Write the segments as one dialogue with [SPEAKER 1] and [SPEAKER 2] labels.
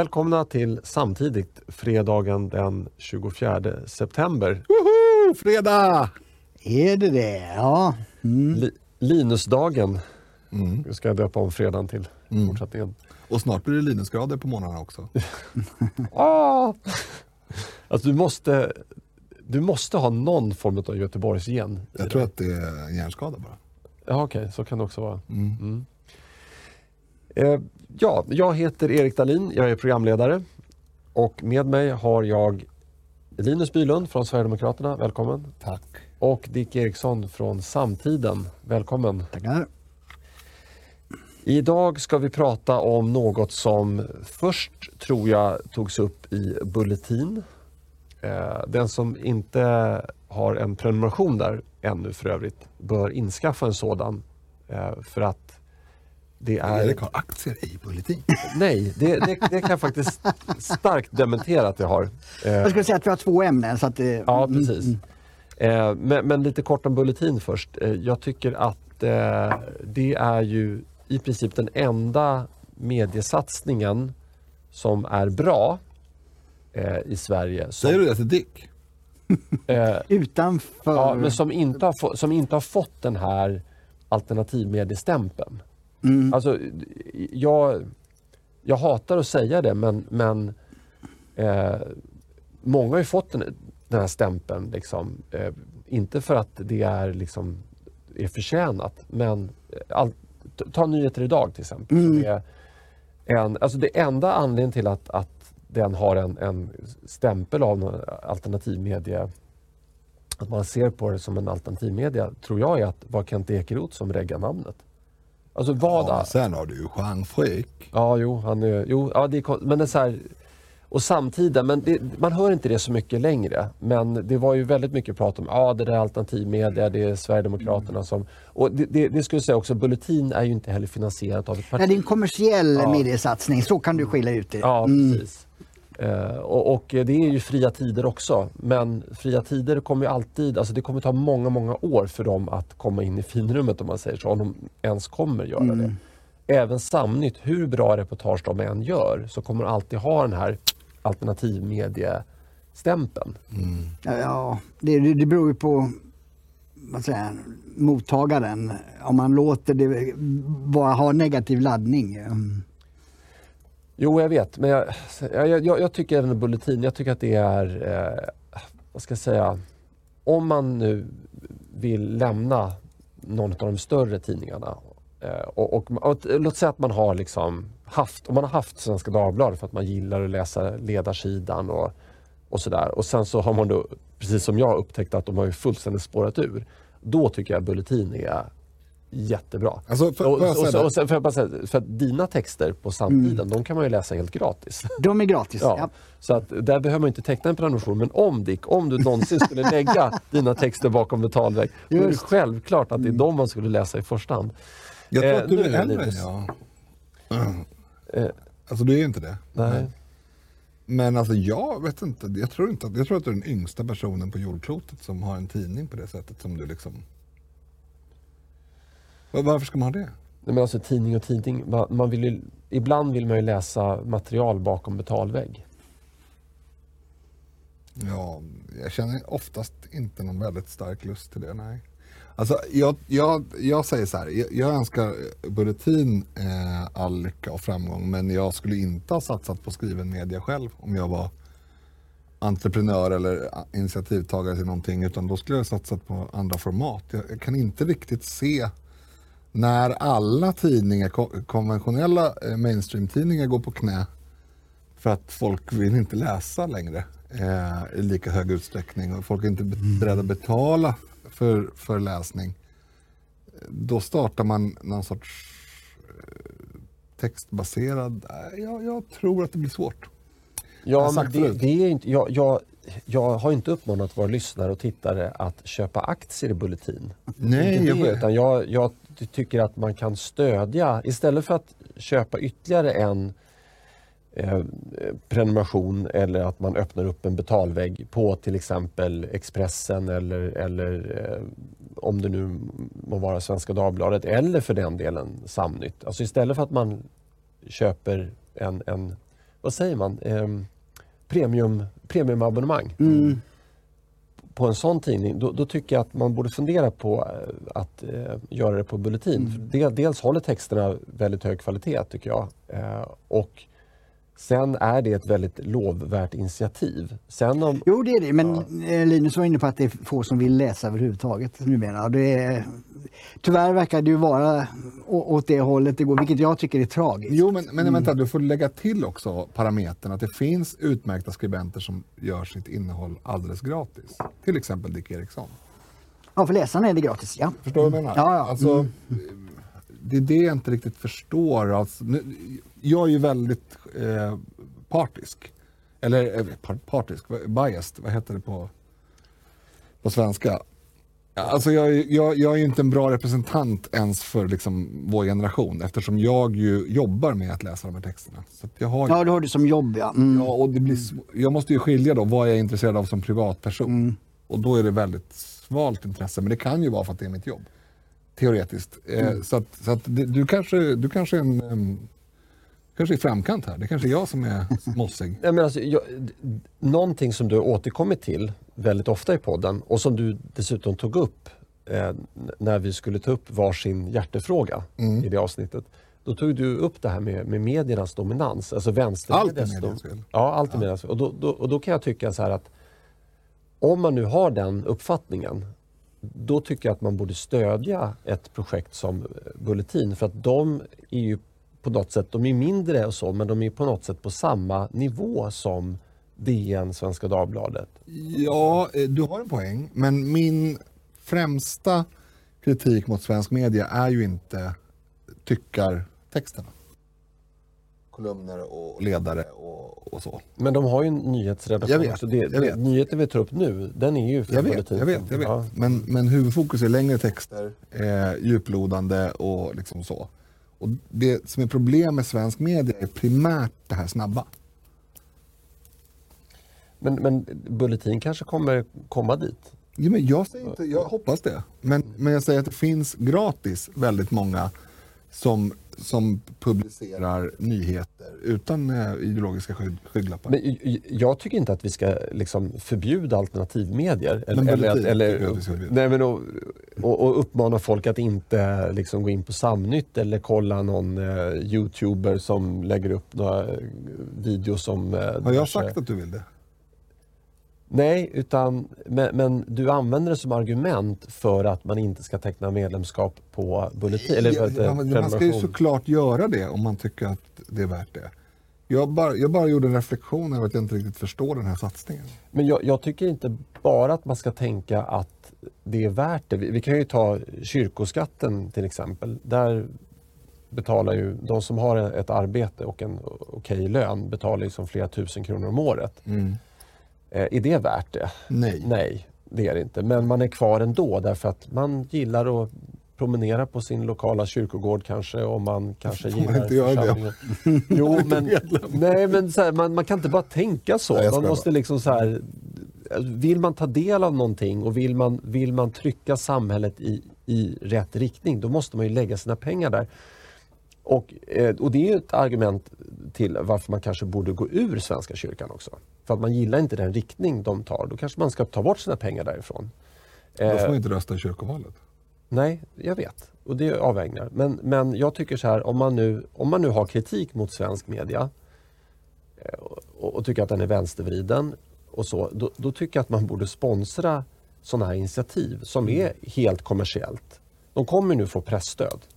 [SPEAKER 1] Välkomna till Samtidigt, fredagen den 24 september.
[SPEAKER 2] Woho! Fredag!
[SPEAKER 3] Är det det? Ja. Mm.
[SPEAKER 1] Li Linusdagen
[SPEAKER 2] Mm.
[SPEAKER 1] Ska jag döpa om fredagen till
[SPEAKER 2] Mm.
[SPEAKER 1] fortsättningen.
[SPEAKER 2] Och snart blir det Linusgrader på morgnarna också.
[SPEAKER 1] Ah! Alltså du måste, du måste ha någon form av Göteborgsgen.
[SPEAKER 2] Jag tror
[SPEAKER 1] dig.
[SPEAKER 2] att det är en hjärnskada bara.
[SPEAKER 1] Ja, Okej, så kan det också vara.
[SPEAKER 2] Mm.
[SPEAKER 1] Mm. Eh, ja, jag heter Erik Dahlin, jag är programledare. Och med mig har jag Linus Bylund från Sverigedemokraterna, välkommen.
[SPEAKER 2] Tack.
[SPEAKER 1] Och Dick Eriksson från Samtiden, välkommen.
[SPEAKER 3] Tackar.
[SPEAKER 1] Idag ska vi prata om något som först tror jag togs upp i Bulletin. Eh, Den som inte har en prenumeration där ännu för övrigt bör inskaffa en sådan. eh, För att det är...
[SPEAKER 2] Erik har aktier i Bulletin.
[SPEAKER 1] Nej, det, det, det kan jag faktiskt starkt dementera att jag har. Eh,
[SPEAKER 3] Jag skulle säga att vi har två ämnen. Så att, eh,
[SPEAKER 1] Ja,
[SPEAKER 3] mm,
[SPEAKER 1] precis.
[SPEAKER 3] mm.
[SPEAKER 1] Eh, men, men lite kort om Bulletin först. Jag tycker att det är ju i princip den enda mediesatsningen som är bra i Sverige. Som,
[SPEAKER 2] Säger du det till Dick?
[SPEAKER 3] Utanför...
[SPEAKER 1] ja, men som, inte har få, som inte har fått den här alternativmediestämpeln.
[SPEAKER 3] Mm.
[SPEAKER 1] Alltså, jag, jag hatar att säga det men, men eh, många har ju fått den, den här stämpeln. Liksom, eh, inte för att det är, liksom, är förtjänat men eh, all, ta Nyheter Idag till exempel.
[SPEAKER 3] Mm.
[SPEAKER 1] Det, är en, alltså det enda anledningen till att, att den har en, en stämpel av alternativmedia att man ser på det som en alternativmedia tror jag är att var Kent Ekeroth som reggade namnet. Alltså vad...
[SPEAKER 2] Ja, sen har du ju Jean Frick.
[SPEAKER 1] Ja, jo, han är, jo, ja, det är, men det är så här, och samtiden, men det, man hör inte det så mycket längre. Men det var ju väldigt mycket prat om, ja det där är alternativmedia, det är Sverigedemokraterna som... Och det, det, det skulle jag säga också, Bulletin är ju inte heller finansierat av ett parti.
[SPEAKER 3] Nej, det är en kommersiell
[SPEAKER 1] Ja.
[SPEAKER 3] mediesatsning. Så kan du skilja ut det.
[SPEAKER 1] Ja,
[SPEAKER 3] Mm.
[SPEAKER 1] precis. Eh, och, och det är ju fria tider också. Men fria tider kommer ju alltid, alltså det kommer ta många, många år för dem att komma in i finrummet om man säger så, om de ens kommer göra
[SPEAKER 3] Mm.
[SPEAKER 1] det. Även Samnytt, hur bra reportage de än gör, så kommer de alltid ha den här alternativmediestämpeln.
[SPEAKER 3] Ja, Ja, det, det, beror ju på vad säger mottagaren. Om man låter det bara ha negativ laddning. Mm.
[SPEAKER 1] Jo, jag vet, men jag, jag, jag, jag tycker även bulletin, jag tycker att det är, eh, vad ska jag säga, om man nu vill lämna någon av de större tidningarna eh, och, och, och låt säga att man har liksom haft, om man har haft Svenska Dagbladet för att man gillar att läsa ledarsidan och, och sådär och sen så har man då, precis som jag, upptäckt att de har ju fullständigt spårat ur. Då tycker jag Bulletin är jättebra.
[SPEAKER 2] Alltså, för,
[SPEAKER 1] Och, och, och sen säga, att dina texter på samtiden, de kan man ju läsa helt gratis.
[SPEAKER 3] De är gratis.
[SPEAKER 1] Ja,
[SPEAKER 3] Ja.
[SPEAKER 1] Så att där behöver man inte teckna en prenumeration. Men om Dick, om du någonsin skulle lägga dina texter bakom betalvägg, då är det självklart att det är de man skulle läsa i första hand.
[SPEAKER 2] Jag tror
[SPEAKER 1] Eh,
[SPEAKER 2] att du är äldre än jag. Mm.
[SPEAKER 1] Eh,
[SPEAKER 2] Alltså du är ju inte det.
[SPEAKER 1] nej.
[SPEAKER 2] Men alltså jag vet inte. Jag tror, inte att, jag tror att du är den yngsta personen på jordklotet som har en tidning på det sättet som du liksom... Var- Varför ska man ha det?
[SPEAKER 1] Nej, men alltså tidning och tidning, man, vill ju, ibland vill man ju läsa material bakom betalvägg.
[SPEAKER 2] Ja, jag känner oftast inte någon väldigt stark lust till det, nej. Alltså, jag, jag, jag säger så här, jag, jag önskar Bulletin eh, all lycka och framgång, men jag skulle inte ha satsat på skriven media själv om jag var entreprenör eller initiativtagare till någonting, utan då skulle jag ha satsat på andra format. Jag, jag kan inte riktigt se när alla tidningar, ko- konventionella eh, mainstream-tidningar går på knä för att folk vill inte läsa längre eh, i lika hög utsträckning och folk är inte be- beredda att betala för, för läsning. Då startar man någon sorts eh, textbaserad, eh, jag, jag tror att det blir svårt.
[SPEAKER 1] Ja, men det, det är inte, jag, jag, jag har inte uppmanat våra lyssnare och tittare att köpa aktier i Bulletin.
[SPEAKER 2] Nej,
[SPEAKER 1] inte
[SPEAKER 2] jag-
[SPEAKER 1] det, utan jag, jag tycker att man kan stödja, istället för att köpa ytterligare en eh, prenumeration eller att man öppnar upp en betalvägg på till exempel Expressen eller, eller eh, om det nu må vara Svenska Dagbladet eller för den delen Samnytt. Alltså istället för att man köper en, en vad säger man, eh, premium, premiumabonnemang
[SPEAKER 3] Mm
[SPEAKER 1] på en sån tidning, då, då tycker jag att man borde fundera på eh, att eh, göra det på Bulletin. För del, dels håller texterna väldigt hög kvalitet tycker jag. Eh, och sen är det ett väldigt lovvärt initiativ. Sen om,
[SPEAKER 3] Jo, det är det. Men eh, Linus var inne på att det är få som vill läsa överhuvudtaget numera. Det är, tyvärr verkar det ju vara åt det hållet det går, vilket jag tycker är tragiskt.
[SPEAKER 2] Jo, men, men vänta, du får lägga till också parametern att det finns utmärkta skribenter som gör sitt innehåll alldeles gratis. Till exempel Dick Eriksson.
[SPEAKER 3] Ja, för läsarna är det gratis. Ja.
[SPEAKER 2] Förstår du vad jag menar?
[SPEAKER 3] Ja, ja.
[SPEAKER 2] Alltså, Det är det jag inte riktigt förstår. Alltså, nu, jag är ju väldigt eh, partisk. Eller eh, par- partisk, biased, vad heter det på, på svenska? Alltså jag, är- jag, jag är inte en bra representant ens för liksom vår generation eftersom jag ju jobbar med att läsa de här texterna. Så jag har,
[SPEAKER 3] ja, du har det som jobb ja. Mm.
[SPEAKER 2] Ja, och det blir, jag måste ju skilja då vad jag är intresserad av som privatperson.
[SPEAKER 3] Mm.
[SPEAKER 2] Och då är det väldigt svalt intresse, men det kan ju vara för att det är mitt jobb. Teoretiskt.
[SPEAKER 3] Mm.
[SPEAKER 2] Eh, så att, så att du, kanske, du kanske är en, kanske i framkant här. Det kanske är jag som är mossig.
[SPEAKER 1] Nej, men alltså, jag, någonting som du har återkommit till väldigt ofta i podden och som du dessutom tog upp eh, när vi skulle ta upp varsin hjärtefråga
[SPEAKER 2] Mm.
[SPEAKER 1] i det avsnittet. Då tog du upp det här med, med mediernas dominans, alltså
[SPEAKER 2] Allt är
[SPEAKER 1] dom-
[SPEAKER 2] fel.
[SPEAKER 1] Ja, allt är medias fel. Och då, då, och då kan jag tycka så här att om man nu har den uppfattningen då tycker jag att man borde stödja ett projekt som Bulletin för att de är ju på något sätt, de är mindre och så, men de är på något sätt på samma nivå som DN, Svenska Dagbladet.
[SPEAKER 2] Ja, eh, du har en poäng. Men min främsta kritik mot svensk media är ju inte tyckartexterna. Kolumner och ledare och, och så.
[SPEAKER 1] Men de har ju en nyhetsredaktion
[SPEAKER 2] Jag vet,
[SPEAKER 1] också. Det,
[SPEAKER 2] jag vet.
[SPEAKER 1] nyheten vi tar upp nu, den är ju från
[SPEAKER 2] Jag vet,
[SPEAKER 1] Bulletin.
[SPEAKER 2] jag vet, jag vet.
[SPEAKER 1] Ja.
[SPEAKER 2] Men, men huvudfokus är längre texter, eh, djuplodande och liksom så. Och det som är problem med svensk media är primärt det här snabba.
[SPEAKER 1] Men, men Bulletin kanske kommer komma dit.
[SPEAKER 2] Ja, men jag, säger inte, jag hoppas det. Men, men jag säger att det finns gratis väldigt många som, som publicerar nyheter utan ideologiska skydd, skygglappar.
[SPEAKER 1] Men jag tycker inte att vi ska liksom förbjuda alternativmedier. Eller,
[SPEAKER 2] Men
[SPEAKER 1] eller, eller, nej, men och, och, och uppmana folk att inte liksom gå in på Samnytt eller kolla någon eh, youtuber som lägger upp några eh, videos som... Eh,
[SPEAKER 2] Har jag sagt att du vill det?
[SPEAKER 1] Nej, utan, men, men du använder det som argument för att man inte ska teckna medlemskap på Bulletin. Eller för
[SPEAKER 2] Ja, men man ska ju såklart göra det om man tycker att det är värt det. Jag bara, jag bara gjorde en reflektion över att jag inte riktigt förstår den här satsningen.
[SPEAKER 1] Men jag, jag tycker inte bara att man ska tänka att det är värt det. Vi, vi kan ju ta kyrkoskatten till exempel. Där betalar ju de som har ett arbete och en okej lön betalar ju som flera tusen kronor om året. Eh, är det värt det?
[SPEAKER 2] Nej.
[SPEAKER 1] Nej, det är det inte. Men man är kvar ändå därför att man gillar att promenera på sin lokala kyrkogård kanske och man kanske
[SPEAKER 2] Får man
[SPEAKER 1] gillar
[SPEAKER 2] inte göra det?
[SPEAKER 1] Jo, men, nej, men här, man, man kan inte bara tänka så.
[SPEAKER 2] Nej,
[SPEAKER 1] man måste liksom så här, vill man ta del av någonting och vill man, vill man trycka samhället i, i rätt riktning, då måste man ju lägga sina pengar där. Och, eh, och det är ett argument till varför man kanske borde gå ur Svenska kyrkan också. För att man gillar inte den riktning de tar. Då kanske man ska ta bort sina pengar därifrån.
[SPEAKER 2] Då får
[SPEAKER 1] Eh,
[SPEAKER 2] man inte rösta i kyrkovalet.
[SPEAKER 1] Nej, jag vet. Och det är avvägningar. Men, men jag tycker så här, om man, nu, om man nu har kritik mot svensk media eh, och, och tycker att den är vänstervriden och så, då, då tycker jag att man borde sponsra sådana här initiativ som är helt kommersiellt. De kommer nu få pressstöd eh,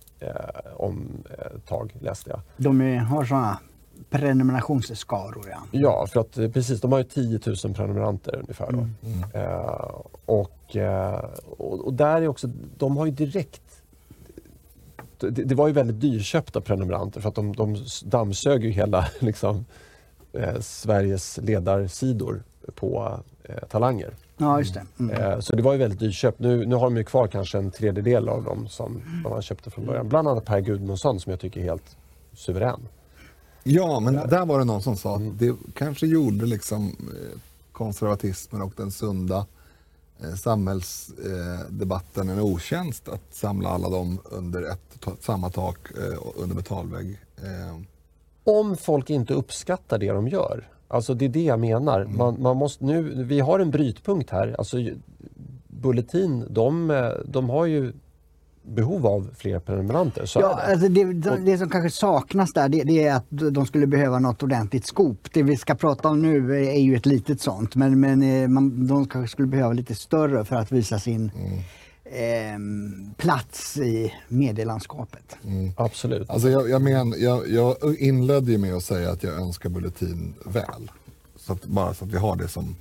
[SPEAKER 1] om ett tag, läste jag.
[SPEAKER 3] De har sådana prenumerationsskaror. Ja.
[SPEAKER 1] Ja, för att eh, precis, de har ju 10 000 prenumeranter ungefär. Då. Eh, och, eh, och, och där är också, de har ju direkt det, det var ju väldigt dyrköpta prenumeranter för att de, de dammsög ju hela liksom, eh, Sveriges ledarsidor på eh, talanger.
[SPEAKER 3] Ja, just det. Mm.
[SPEAKER 1] Eh, så det var ju väldigt dyrköpt. Nu, nu har de ju kvar kanske en tredjedel av dem som de man köpte från början. Bland annat Per Gudmundsson som jag tycker är helt suverän.
[SPEAKER 2] Ja, men där var det någon som sa
[SPEAKER 1] Mm.
[SPEAKER 2] att det kanske gjorde liksom eh, konservatismen och den sunda eh, samhällsdebatten en otjänst att samla alla dem under ett samma tak och under betalvägg.
[SPEAKER 1] Om folk inte uppskattar det de gör. Alltså det är det jag menar. Man, man måste nu, vi har en brytpunkt här. Alltså, Bulletin, de, de har ju behov av fler prenumeranter. Så
[SPEAKER 3] Ja,
[SPEAKER 1] det.
[SPEAKER 3] alltså det, det, som kanske saknas där det, det är att de skulle behöva något ordentligt skop. Det vi ska prata om nu är ju ett litet sånt men, men eh, man, de kanske skulle behöva lite större för att visa sin ehm, plats i medielandskapet.
[SPEAKER 1] Absolut.
[SPEAKER 2] Alltså jag, jag, men, jag, jag inledde ju med att säga att jag önskar Bulletin väl. Så att, bara så att vi har det som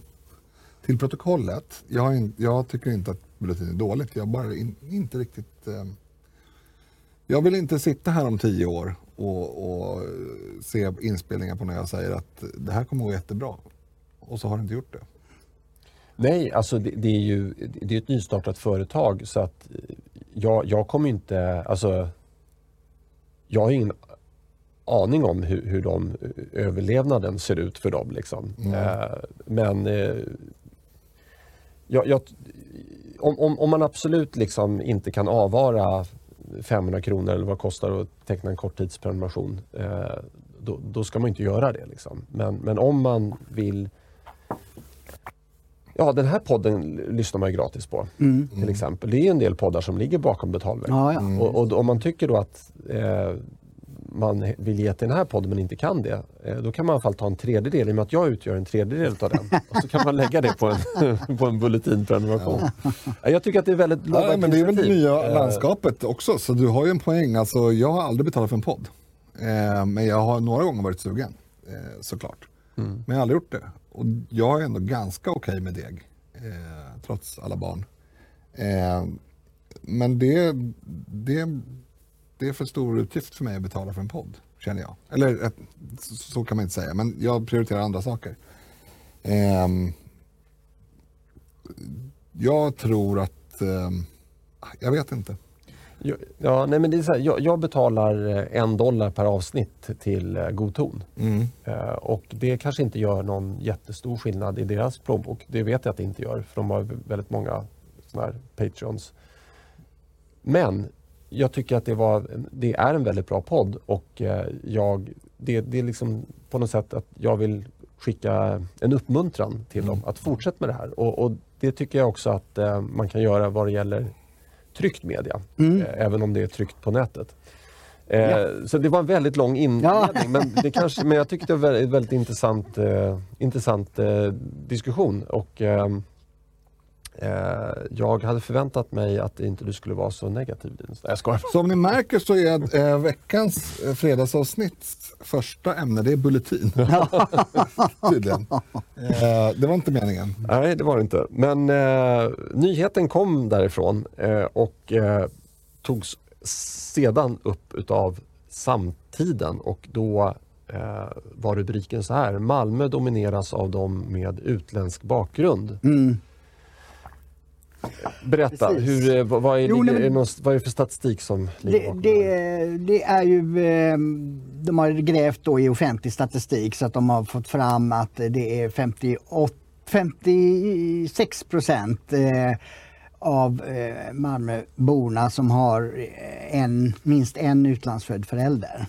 [SPEAKER 2] till protokollet. Jag, har in, jag tycker inte att Bulletin är dåligt. Jag bara in, inte riktigt... Eh, jag vill inte sitta här om tio år och, och se inspelningar på när jag säger att det här kommer att gå jättebra. Och så har det inte gjort det.
[SPEAKER 1] Nej, alltså det, det är ju det är ett nystartat företag så att eh, jag, jag kommer inte, alltså jag har ingen aning om hur, hur de eh, överlevnaden ser ut för dem. Liksom. Eh, men jag, jag, om, om, om man absolut liksom inte kan avvara 500 kronor eller vad det kostar att teckna en korttidsprenumeration, då, då ska man inte göra det. Liksom. Men, men om man vill Ja, den här podden lyssnar man ju gratis på. Till exempel. Det är ju en del poddar som ligger bakom betalvägg.
[SPEAKER 3] Ja, ja.
[SPEAKER 1] Och, och om man tycker då att eh, man vill ge till den här podden men inte kan det, eh, då kan man i alla fall ta en tredjedel, i och med att jag utgör en tredjedel av den. och så kan man lägga det på en, på en bulletinprenumeration. Ja. Jag tycker att det är väldigt lovvärt
[SPEAKER 2] men det är väl det nya
[SPEAKER 1] Eh,
[SPEAKER 2] landskapet också, så du har ju en poäng. Alltså, jag har aldrig betalat för en podd. Eh, men jag har några gånger varit sugen, eh, såklart. Men jag har aldrig gjort det. Och jag är ändå ganska okej med deg, eh, trots alla barn. Eh, men det, det, det är för stor utgift för mig att betala för en podd, känner jag. Eller eh, så, kan man inte säga, men jag prioriterar andra saker. Eh, jag tror att, ehm, jag vet inte.
[SPEAKER 1] Ja, nej men det är så här, jag, jag betalar eh, en dollar per avsnitt till eh, God ton.
[SPEAKER 2] Mm.
[SPEAKER 1] Eh, och det kanske inte gör någon jättestor skillnad i deras plånbok. Det vet jag att det inte gör, för de har väldigt många såna här Patreons. Men jag tycker att det, var, det är en väldigt bra podd och jag, det, det är liksom på något sätt att jag vill skicka en uppmuntran till dem att fortsätta med det här. Och, och det tycker jag också att man kan göra vad det gäller tryckt media,
[SPEAKER 3] Mm.
[SPEAKER 1] eh, även om det är tryckt på nätet. Eh,
[SPEAKER 3] Ja.
[SPEAKER 1] Så det var en väldigt lång inledning,
[SPEAKER 3] Ja.
[SPEAKER 1] men, det kanske, men jag tyckte det var väldigt, väldigt intressant, eh, intressant eh, diskussion. Och, ehm, eh, jag hade förväntat mig att inte du skulle vara så negativ Linus. Jag skojar.
[SPEAKER 2] Som ni märker så är eh, veckans eh, fredagsavsnitts första ämne det är bulletin. Tydligen. Eh, det var inte meningen.
[SPEAKER 1] Nej, det var det inte. Men eh, nyheten kom därifrån eh, och eh, togs sedan upp utav Samtiden och då eh, var rubriken så här. Malmö domineras av dem med utländsk bakgrund.
[SPEAKER 3] Mm.
[SPEAKER 1] Berätta,
[SPEAKER 3] Precis.
[SPEAKER 1] hur, eh, vad, är,
[SPEAKER 3] Jo, nej, men-
[SPEAKER 1] vad är det för statistik som ligger bakom det
[SPEAKER 3] det, det är ju, eh, de har grävt då i offentlig statistik så att de har fått fram att det är 58, 56 procent eh, av eh, Malmöborna som har en, minst en utlandsfödd förälder.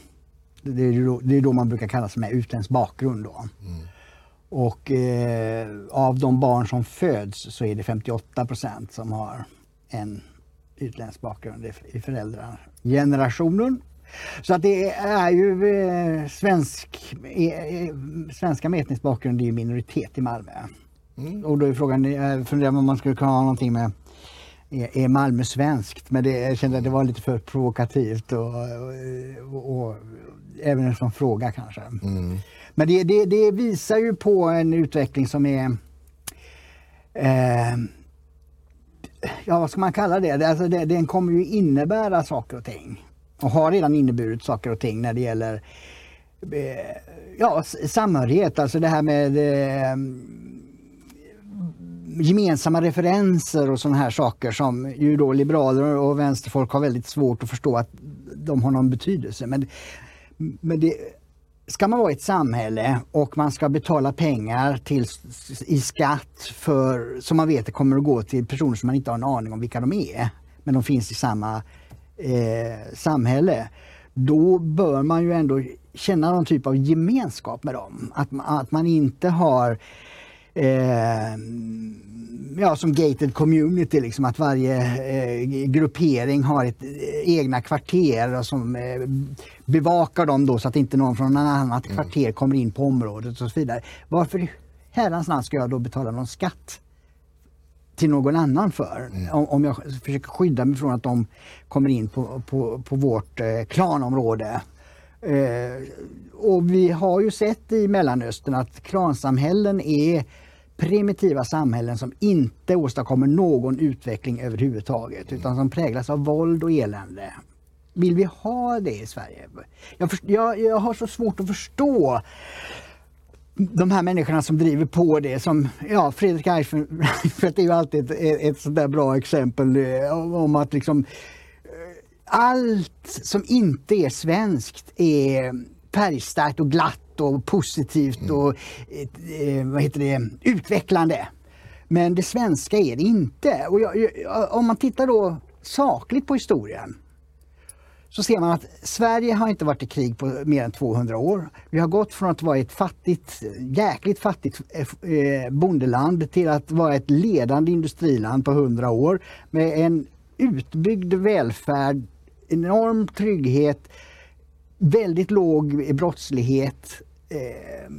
[SPEAKER 3] Det är, då, det är då man brukar kalla sig med utländsk bakgrund. Då. Och eh, av de barn som föds så är det 58 procent som har en utländsk bakgrund i- föräldragenerationen. Så att det är ju eh, svensk, eh, svenska med etnisk bakgrund, är ju minoritet i Malmö. Och då är frågan, jag funderar om man skulle kunna ha någonting med är Malmö svenskt? Men det, jag kände att det var lite för provokativt och, och, och, och även en sån fråga kanske. Men det, det, det visar ju på en utveckling som är eh, Ja, vad ska man kalla det? alltså det den kommer ju innebära saker och ting. Och har redan inneburit saker och ting när det gäller eh, ja, samhörighet. Alltså det här med eh, gemensamma referenser och sådana här saker som ju då liberaler och vänsterfolk har väldigt svårt att förstå att de har någon betydelse. Men, men det, ska man vara i ett samhälle och man ska betala pengar till, i skatt för, som man vet det kommer att gå till personer som man inte har en aning om vilka de är, men de finns i samma eh, samhälle. då bör man ju ändå känna någon typ av gemenskap med dem. Att, att man inte har eh, ja, som gated community, liksom, att varje eh, gruppering har ett eh, egna kvarter som eh, bevakar dem då så att inte någon från något annat mm. kvarter kommer in på området och så vidare. Varför i herrans namn ska jag då betala någon skatt till någon annan för? Mm. Om, om, jag försöker skydda mig från att de kommer in på, på, på vårt eh, klanområde. Eh, och vi har ju sett i Mellanöstern att klansamhällen är primitiva samhällen som inte åstadkommer någon utveckling överhuvudtaget utan som präglas av våld och elände. Vill vi ha det i Sverige? Jag, jag, jag har så svårt att förstå de här människorna som driver på det som, ja Fredrik Reinfeldt är ju alltid ett, ett sånt bra exempel eh, om att liksom eh, allt som inte är svenskt är färgstarkt och glatt och positivt mm. och eh, vad heter det, utvecklande. Men det svenska är det inte. Och jag, jag, om man tittar då sakligt på historien så ser man att Sverige har inte varit i krig på mer än 200 år. Vi har gått från att vara ett fattigt, jäkligt fattigt eh, bondeland till att vara ett ledande industriland på 100 år med en utbyggd välfärd, enorm trygghet, väldigt låg brottslighet eh,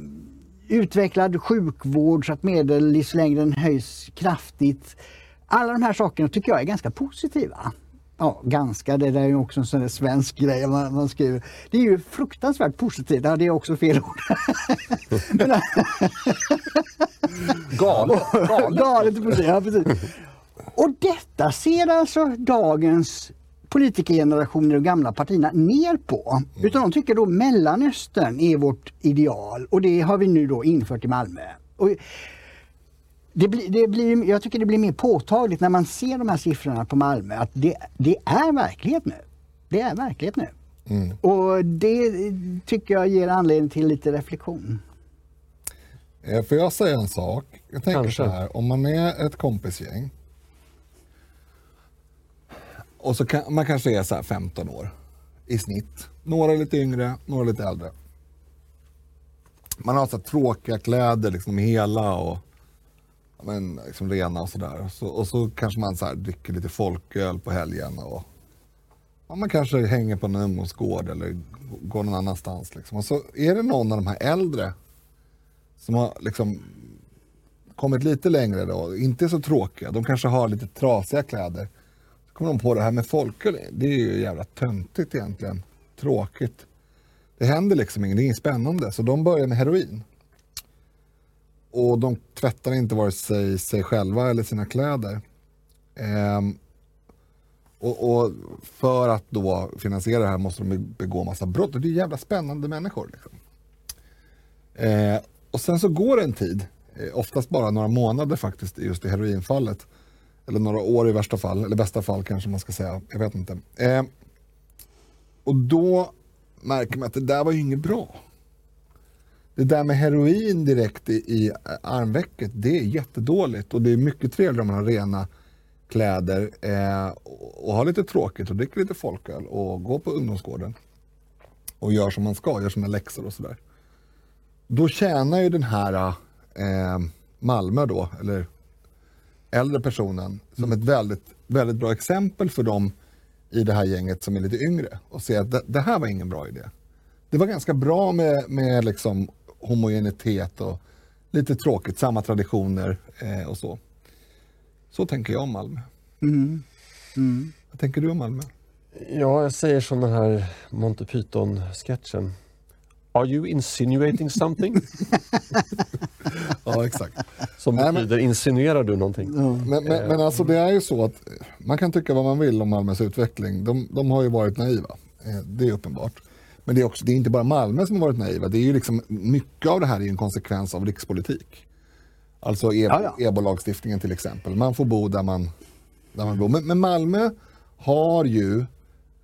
[SPEAKER 3] utvecklad sjukvård så att medellivslängden höjs kraftigt. Alla de här sakerna tycker jag är ganska positiva. Ja, ganska, det där är ju också en sån där svensk grej man, man skriver. Det är ju fruktansvärt positivt, ja, det är också fel ord.
[SPEAKER 1] galet.
[SPEAKER 3] Galet, galet precis, ja, precis. Och detta ser alltså dagens politikergenerationer och gamla partierna ner på. Mm. Utan de tycker då Mellanöstern är vårt ideal och det har vi nu då infört i Malmö. Och det blir, det blir, jag tycker det blir mer påtagligt när man ser de här siffrorna på Malmö att det, det är verklighet nu. Det är verklighet nu. Mm. Och det tycker jag ger anledning till lite reflektion.
[SPEAKER 2] Eh, får jag säga en sak? Jag tänker Kanske. så här, om man är ett kompisgäng och så kan, man kanske är så 15 år i snitt. Några lite yngre, några lite äldre. Man har så tråkiga kläder, liksom hela och men, liksom rena och sådär. Så, och så kanske man så här, dricker lite folköl på helgen. Och, ja, man kanske hänger på en ungdomsgård eller går någon annanstans. Liksom. Och så är det någon av de här äldre som har liksom kommit lite längre då, inte så tråkiga. De kanske har lite trasiga kläder kom de på det här med folköl. Det är ju jävla töntigt egentligen. Tråkigt. Det händer liksom inget, det är inget spännande. Så de börjar med heroin. Och de tvättar inte vare sig sig själva eller sina kläder. Ehm, och, och, för att då finansiera det här måste de begå massa brott. Och det är jävla spännande människor. Liksom. Ehm, och sen så går det en tid, eh, oftast bara några månader faktiskt, just i heroinfallet. Eller några år i värsta fall, eller bästa fall kanske man ska säga. Jag vet inte. Eh, och då märker man att det där var ju inget bra. Det där med heroin direkt i, i armvecket, det är jättedåligt och det är mycket trevligare om man har rena kläder eh, och, och har lite tråkigt och dricker lite folköl och går på ungdomsgården och gör som man ska, gör sina läxor och sådär. Då tjänar ju den här eh, Malmö då, eller äldre personen som mm. ett väldigt, väldigt bra exempel för dem i det här gänget som är lite yngre och se att det, det här var ingen bra idé. Det var ganska bra med, med liksom homogenitet och lite tråkigt, samma traditioner eh, och så. Så tänker jag om Malmö. Mm. Mm. Vad tänker du om Malmö?
[SPEAKER 1] Ja, jag säger som den här Monty Python-sketchen. Are you insinuating something?
[SPEAKER 2] ja, exakt.
[SPEAKER 1] Som Nej, betyder, men, insinuerar du någonting?
[SPEAKER 2] Men, men, men, alltså det är ju så att man kan tycka vad man vill om Malmös utveckling. De, de har ju varit naiva. Eh, det är uppenbart. Men det är, också, det är inte bara Malmö som har varit naiva. Det är ju liksom, mycket av det här är en konsekvens av rikspolitik. Alltså EBO-lagstiftningen till exempel. Man får bo där man, där man bor. Men, men Malmö har ju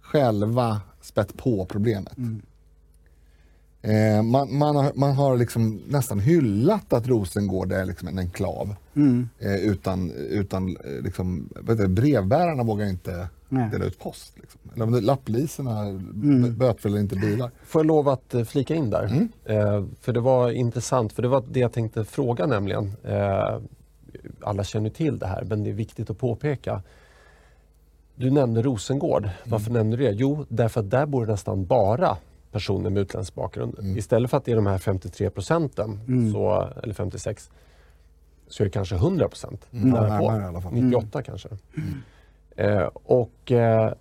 [SPEAKER 2] själva spett på problemet. Mm. Eh, man, man, har, man har liksom nästan hyllat att Rosengård är liksom en enklav. Mm. Eh, utan utan eh, liksom, vet du, brevbärarna vågar inte
[SPEAKER 3] Nej.
[SPEAKER 2] dela ut post. Liksom. Eller lapplisorna mm. bötfäller inte bilar.
[SPEAKER 1] Får jag lov att eh, flika in där?
[SPEAKER 2] Mm.
[SPEAKER 1] Eh, för det var intressant, för det var det jag tänkte fråga nämligen. Eh, alla känner till det här, men det är viktigt att påpeka. Du nämnde Rosengård. Varför nämnde du det? Jo, därför att där bor det nästan bara personer med utländsk bakgrund.
[SPEAKER 2] Mm.
[SPEAKER 1] Istället för att det är de här 53 procenten, så, eller 56, så är det kanske 100 procent.
[SPEAKER 2] Mm. Närmare fall.
[SPEAKER 1] 98 kanske. Eh, och eh,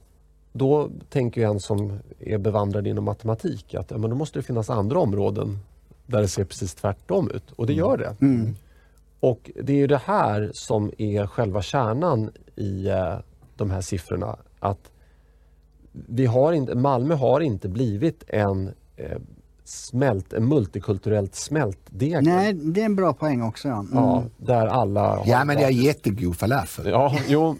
[SPEAKER 1] då tänker ju en som är bevandrad inom matematik att ja, men då måste det finnas andra områden där det ser precis tvärtom ut. Och det gör det.
[SPEAKER 3] Mm.
[SPEAKER 1] Och det är ju det här som är själva kärnan i eh, de här siffrorna. Att vi har inte, Malmö har inte blivit en, eh, smält, en multikulturellt smältdegel.
[SPEAKER 3] Nej, det är en bra poäng också. Ja. Mm.
[SPEAKER 1] Ja, där alla har
[SPEAKER 2] Ja, men det är jättegod falafel.
[SPEAKER 1] Ja, jo,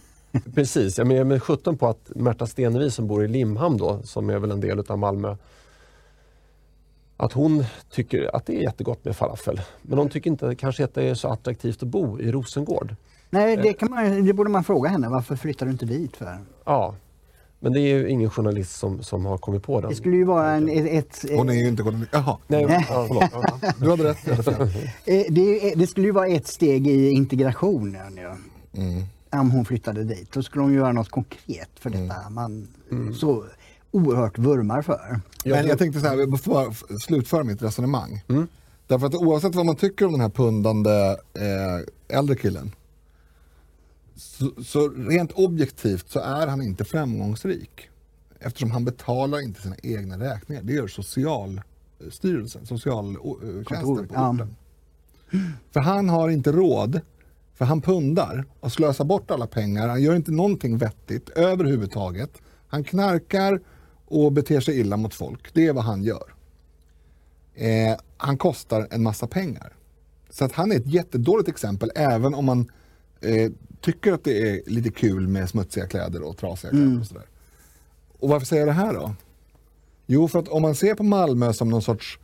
[SPEAKER 1] precis. Jag menar med 17 på att Märta Stenevi som bor i Limhamn då, som är väl en del utav Malmö, att hon tycker att det är jättegott med falafel. Men hon tycker inte kanske att det är så attraktivt att bo i Rosengård.
[SPEAKER 3] Nej, det, kan man, det borde man fråga henne. Varför flyttar du inte dit för?
[SPEAKER 1] Ja, men det är ju ingen journalist som, som har kommit på den.
[SPEAKER 3] Det skulle ju vara en, ett, ett,
[SPEAKER 2] Hon är ju inte journalist. Jaha,
[SPEAKER 1] Nej,
[SPEAKER 3] Nej.
[SPEAKER 1] ja, förlåt.
[SPEAKER 2] Du hade rätt.
[SPEAKER 3] eh, det, det skulle ju vara ett steg i integrationen. Ja.
[SPEAKER 2] Mm.
[SPEAKER 3] Om hon flyttade dit. Då skulle hon göra något konkret för detta man så oerhört vurmar för.
[SPEAKER 2] Men jag tänkte så här, jag får slutföra mitt resonemang.
[SPEAKER 1] Mm.
[SPEAKER 2] Därför att oavsett vad man tycker om den här pundande eh, äldre killen. Så, så rent objektivt så är han inte framgångsrik. Eftersom han betalar inte sina egna räkningar. Det gör Socialstyrelsen, socialtjänsten på
[SPEAKER 3] ja.
[SPEAKER 2] orten. För han har inte råd, för han pundar och slösar bort alla pengar. Han gör inte någonting vettigt överhuvudtaget. Han knarkar och beter sig illa mot folk. Det är vad han gör. Eh, han kostar en massa pengar. Så att han är ett jättedåligt exempel även om man eh, tycker att det är lite kul med smutsiga kläder och trasiga kläder och sådär. Och varför säger jag det här då? Jo, för att om man ser på Malmö som någon sorts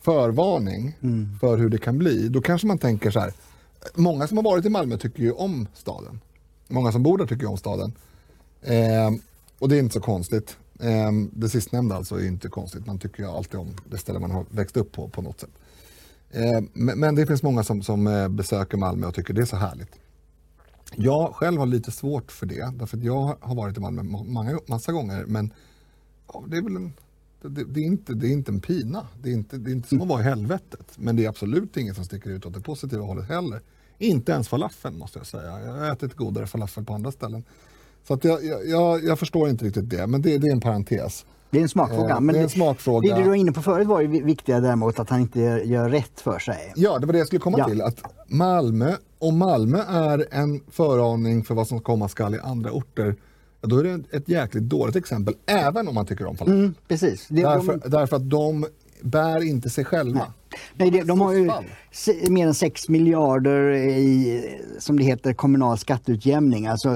[SPEAKER 2] förvarning för hur det kan bli, då kanske man tänker så här. Många som har varit i Malmö tycker ju om staden. Många som bor där tycker ju om staden. Eh, och det är inte så konstigt. Eh, det sistnämnda alltså är inte konstigt. Man tycker ju alltid om det ställe man har växt upp på på något sätt. Eh, men, men det finns många som, som eh, besöker Malmö och tycker det är så härligt. Jag själv har lite svårt för det, därför att jag har varit i Malmö många, massa gånger, men ja, det är väl en, det, det, är inte, det är inte en pina. Det är inte, det är inte som att vara i helvetet, men det är absolut inget som sticker ut åt det positiva hållet heller. Inte ens falafeln måste jag säga. Jag har ätit godare falafel på andra ställen. Så att jag, jag, jag, jag förstår inte riktigt det, men det, det är en parentes.
[SPEAKER 3] Det är en smakfråga.
[SPEAKER 2] Eh,
[SPEAKER 3] men
[SPEAKER 2] det är en smakfråga.
[SPEAKER 3] Det du var inne på förut var ju vi- viktiga däremot att han inte gör, gör rätt för sig.
[SPEAKER 2] Ja, det var det jag skulle komma
[SPEAKER 3] Ja.
[SPEAKER 2] till. Att Malmö, om Malmö är en föraning för vad som komma skall i andra orter, då är det ett jäkligt dåligt exempel, även om man tycker om falafel.
[SPEAKER 3] Mm, precis. Det,
[SPEAKER 2] Därför,
[SPEAKER 3] de,
[SPEAKER 2] därför att de bär inte sig själva.
[SPEAKER 3] nej, det, de har ju mer än 6 miljarder i, som det heter, kommunal skatteutjämning. Alltså,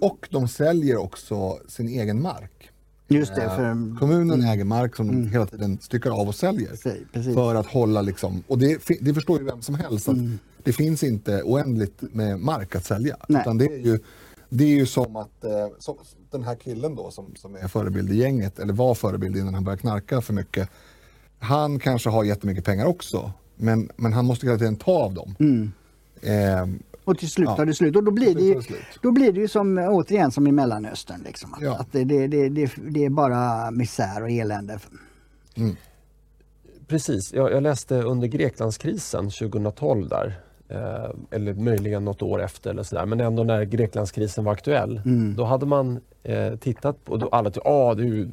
[SPEAKER 2] Och de säljer också sin egen mark.
[SPEAKER 3] Just det,
[SPEAKER 2] Eh,
[SPEAKER 3] för,
[SPEAKER 2] Kommunen äger mark som de hela tiden styckar av och säljer.
[SPEAKER 3] Precis, precis.
[SPEAKER 2] För att hålla liksom, och det, det förstår ju vem som helst att det finns inte oändligt med mark att sälja.
[SPEAKER 3] Nej.
[SPEAKER 2] Utan det är ju, det är ju som att eh, som, den här killen då som, som är förebild i gänget, eller var förebild innan han började knarka för mycket. Han kanske har jättemycket pengar också, men, men han måste hela tiden ta av dem. Eh,
[SPEAKER 3] och till slut
[SPEAKER 2] Ja.
[SPEAKER 3] tar det slut. Och då blir det, ju, då blir det ju som, återigen som i Mellanöstern. Liksom, att,
[SPEAKER 2] Ja.
[SPEAKER 3] att det, det, det, det, det är bara misär och elände.
[SPEAKER 1] Precis, jag, jag läste under Greklandskrisen 2012 där. Eh, eller möjligen något år efter eller sådär. Men ändå när Greklandskrisen var aktuell. Då hade man eh, tittat på, då alla tyckte, ah, det är ju,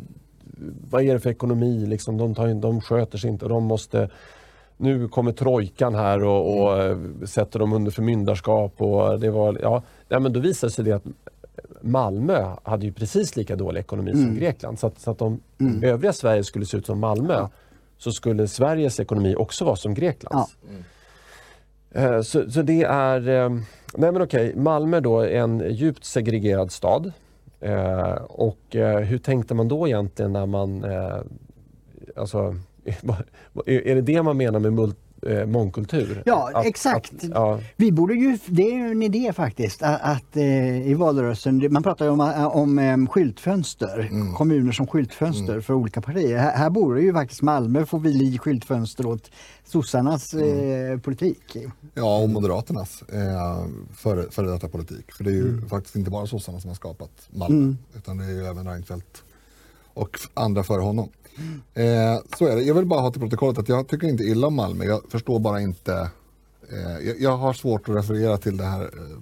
[SPEAKER 1] vad är det för ekonomi liksom? De, tar de sköter sig inte och de måste nu kommer trojkan här och, och eh, sätter dem under förmyndarskap. Och det var, ja, nej, men då visade sig det att Malmö hade ju precis lika dålig ekonomi som Grekland. Så att, så att om övriga Sverige skulle se ut som Malmö så skulle Sveriges ekonomi också vara som Greklands. Eh, Så, så det är... eh, Nej men okej, Malmö då är en djupt segregerad stad. Och hur tänkte man då egentligen när man... Alltså, är det det man menar med mul- eh, mångkultur.
[SPEAKER 3] Ja,
[SPEAKER 1] Att-
[SPEAKER 3] exakt.
[SPEAKER 1] Att, ja,
[SPEAKER 3] Vi borde ju, det är ju en idé faktiskt, att, att eh, i valrörelsen, man pratar ju om, om eh, skyltfönster, kommuner som skyltfönster för olika partier. Här, här borde ju faktiskt Malmö få bli skyltfönster åt sossarnas eh, politik.
[SPEAKER 2] Ja, och Moderaternas eh, före, före detta politik. För det är ju faktiskt inte bara sossarna som har skapat Malmö, utan det är ju även Reinfeldt och andra före honom. Eh, så är det. Jag vill bara ha till protokollet att jag tycker inte illa om Malmö. Jag förstår bara inte. Eh, jag, jag har svårt att referera till det här eh,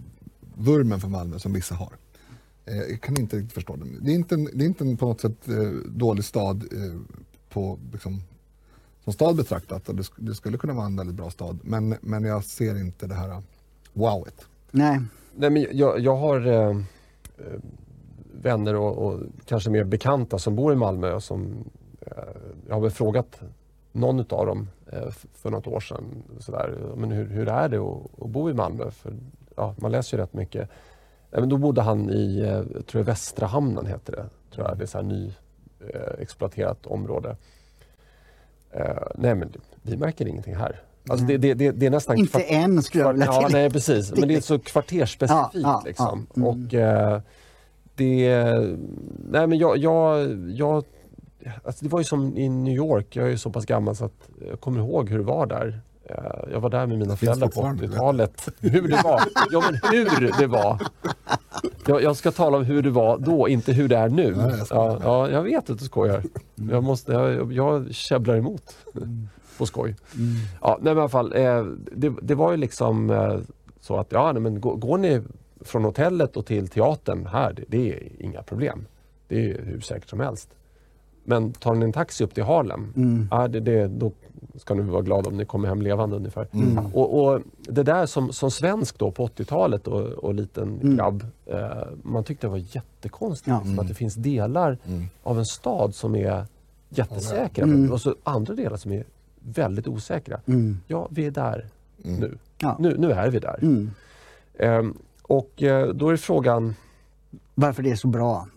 [SPEAKER 2] vurmen för Malmö som vissa har. Eh, jag kan inte riktigt förstå det. Det är inte, en, det är inte en på något sätt eh, dålig stad eh, på, liksom, som stad betraktat. Det, sk- det skulle kunna vara en väldigt bra stad. Men, men jag ser inte det här eh, wowet.
[SPEAKER 3] Nej.
[SPEAKER 1] Nej, men jag, jag har vänner och, och kanske mer bekanta som bor i Malmö. Som, jag har väl frågat någon av dem eh, för något år sedan. Sådär, men hur, hur är det att, att bo i Malmö? För, ja, man läser ju rätt mycket. Men då bodde han i eh, jag tror jag Västra hamnen heter det. Tror jag. Det är så här ny eh, exploaterat område. Nej men vi märker ingenting här. Alltså det, det, det, det är nästan
[SPEAKER 3] Inte
[SPEAKER 1] kvart-
[SPEAKER 3] än skulle jag vilja
[SPEAKER 1] Ja, nej precis. Men det är så kvartersspecifikt.
[SPEAKER 3] Ja,
[SPEAKER 1] liksom.
[SPEAKER 3] ja, mm.
[SPEAKER 1] Och det... Nej men jag... jag, jag alltså det var ju som i New York. Jag är ju så pass gammal så att jag kommer ihåg hur det var där. Eh, Jag var där med mina föräldrar på
[SPEAKER 2] fortfarande,
[SPEAKER 1] 80-talet. Hur det var. Ja men hur det var. Jag, jag ska tala om hur det var då, inte hur det är nu.
[SPEAKER 2] Nej, jag
[SPEAKER 1] ja, ja, jag vet att du skojar. Jag, måste, jag, jag käbblar emot. På skoj. Ja, nej, men i alla fall, eh, det, det var ju liksom eh, så att ja, nej, men går, går ni från hotellet och till teatern här, det, det är inga problem. Det är hur säkert som helst. Men tar ni en taxi upp till Harlem, ja, det, det, då ska ni vara glada om ni kommer hem levande ungefär. Och, och det där som, som svensk då på 80-talet och, och liten grabb, eh, man tyckte det var jättekonstigt.
[SPEAKER 3] Ja.
[SPEAKER 1] Liksom, att det finns delar av en stad som är jättesäkra
[SPEAKER 3] Mm.
[SPEAKER 1] och så andra delar som är väldigt osäkra. Ja, vi är där nu.
[SPEAKER 3] Ja.
[SPEAKER 1] nu. Nu är vi där.
[SPEAKER 3] Mm.
[SPEAKER 1] Ehm, och eh, då är frågan,
[SPEAKER 3] Varför det är så bra.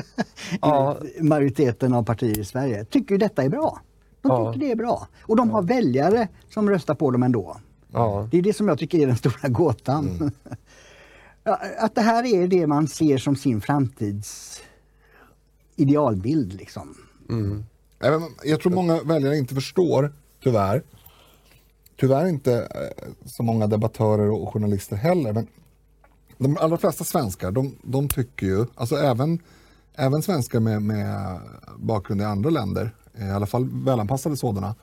[SPEAKER 1] ja,
[SPEAKER 3] Majoriteten av partier i Sverige tycker ju detta är bra. De
[SPEAKER 1] Ja.
[SPEAKER 3] tycker det är bra. Och de har väljare som röstar på dem ändå.
[SPEAKER 1] ja,
[SPEAKER 3] Det är det som jag tycker är den stora gåtan. Ja, Att det här är det man ser som sin framtids idealbild. Liksom.
[SPEAKER 2] Men Jag tror många väljare inte förstår, tyvärr. Tyvärr inte eh, så många debattörer och journalister heller. Men de allra flesta svenskar, de, de tycker ju, alltså även, även svenskar med, med bakgrund i andra länder, eh, i alla fall välanpassade sådana,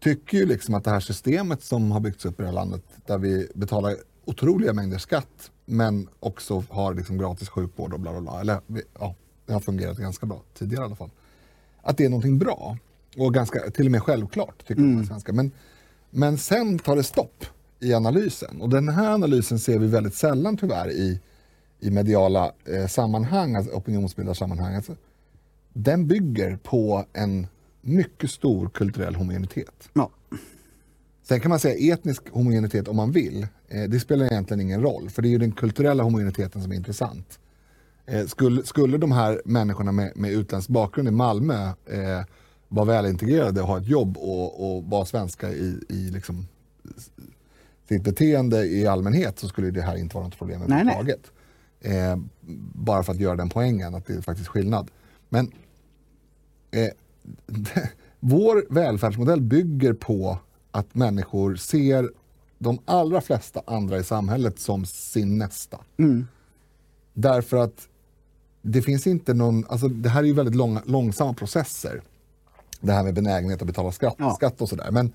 [SPEAKER 2] tycker ju liksom att det här systemet som har byggts upp i det här landet, där vi betalar otroliga mängder skatt, men också har liksom gratis sjukvård och bla bla bla. Eller ja, det har fungerat ganska bra tidigare i alla fall att det är någonting bra och ganska, till och med självklart tycker många svenskar. Men, men sen tar det stopp i analysen och den här analysen ser vi väldigt sällan tyvärr i, i mediala eh, sammanhang, alltså opinionsbildarsammanhang. Alltså, den bygger på en mycket stor kulturell homogenitet.
[SPEAKER 3] Ja.
[SPEAKER 2] Sen kan man säga etnisk homogenitet om man vill. Eh, det spelar egentligen ingen roll, för det är ju den kulturella homogeniteten som är intressant. Eh, skulle, skulle de här människorna med, med utländsk bakgrund i Malmö eh, vara välintegrerade och ha ett jobb och, och vara svenska i, i liksom, sitt beteende i allmänhet så skulle det här inte vara något problem överhuvudtaget. Eh, bara för att göra den poängen, att det är faktiskt skillnad. Men eh, vår välfärdsmodell bygger på att människor ser de allra flesta andra i samhället som sin nästa. Därför att det finns inte någon, alltså det här är ju väldigt långa, långsamma processer. Det här med benägenhet att betala skatt,
[SPEAKER 3] Ja.
[SPEAKER 2] skatt och sådär. Men,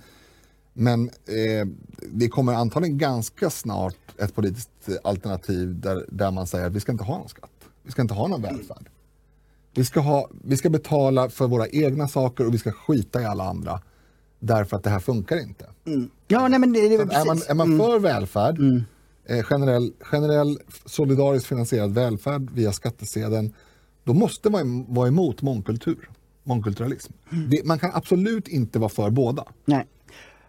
[SPEAKER 2] men eh, det kommer antagligen ganska snart ett politiskt alternativ där, där man säger att vi ska inte ha någon skatt. Vi ska inte ha någon välfärd. Vi ska, ha, vi ska betala för våra egna saker och vi ska skita i alla andra. Därför att det här funkar inte.
[SPEAKER 3] Ja, nej, men det, det,
[SPEAKER 2] är, man, är man för välfärd, eh, generell, generell solidariskt finansierad välfärd via skattesedeln, då måste man vara emot mångkultur, mångkulturalism. Det, man kan absolut inte vara för båda.
[SPEAKER 3] Nej.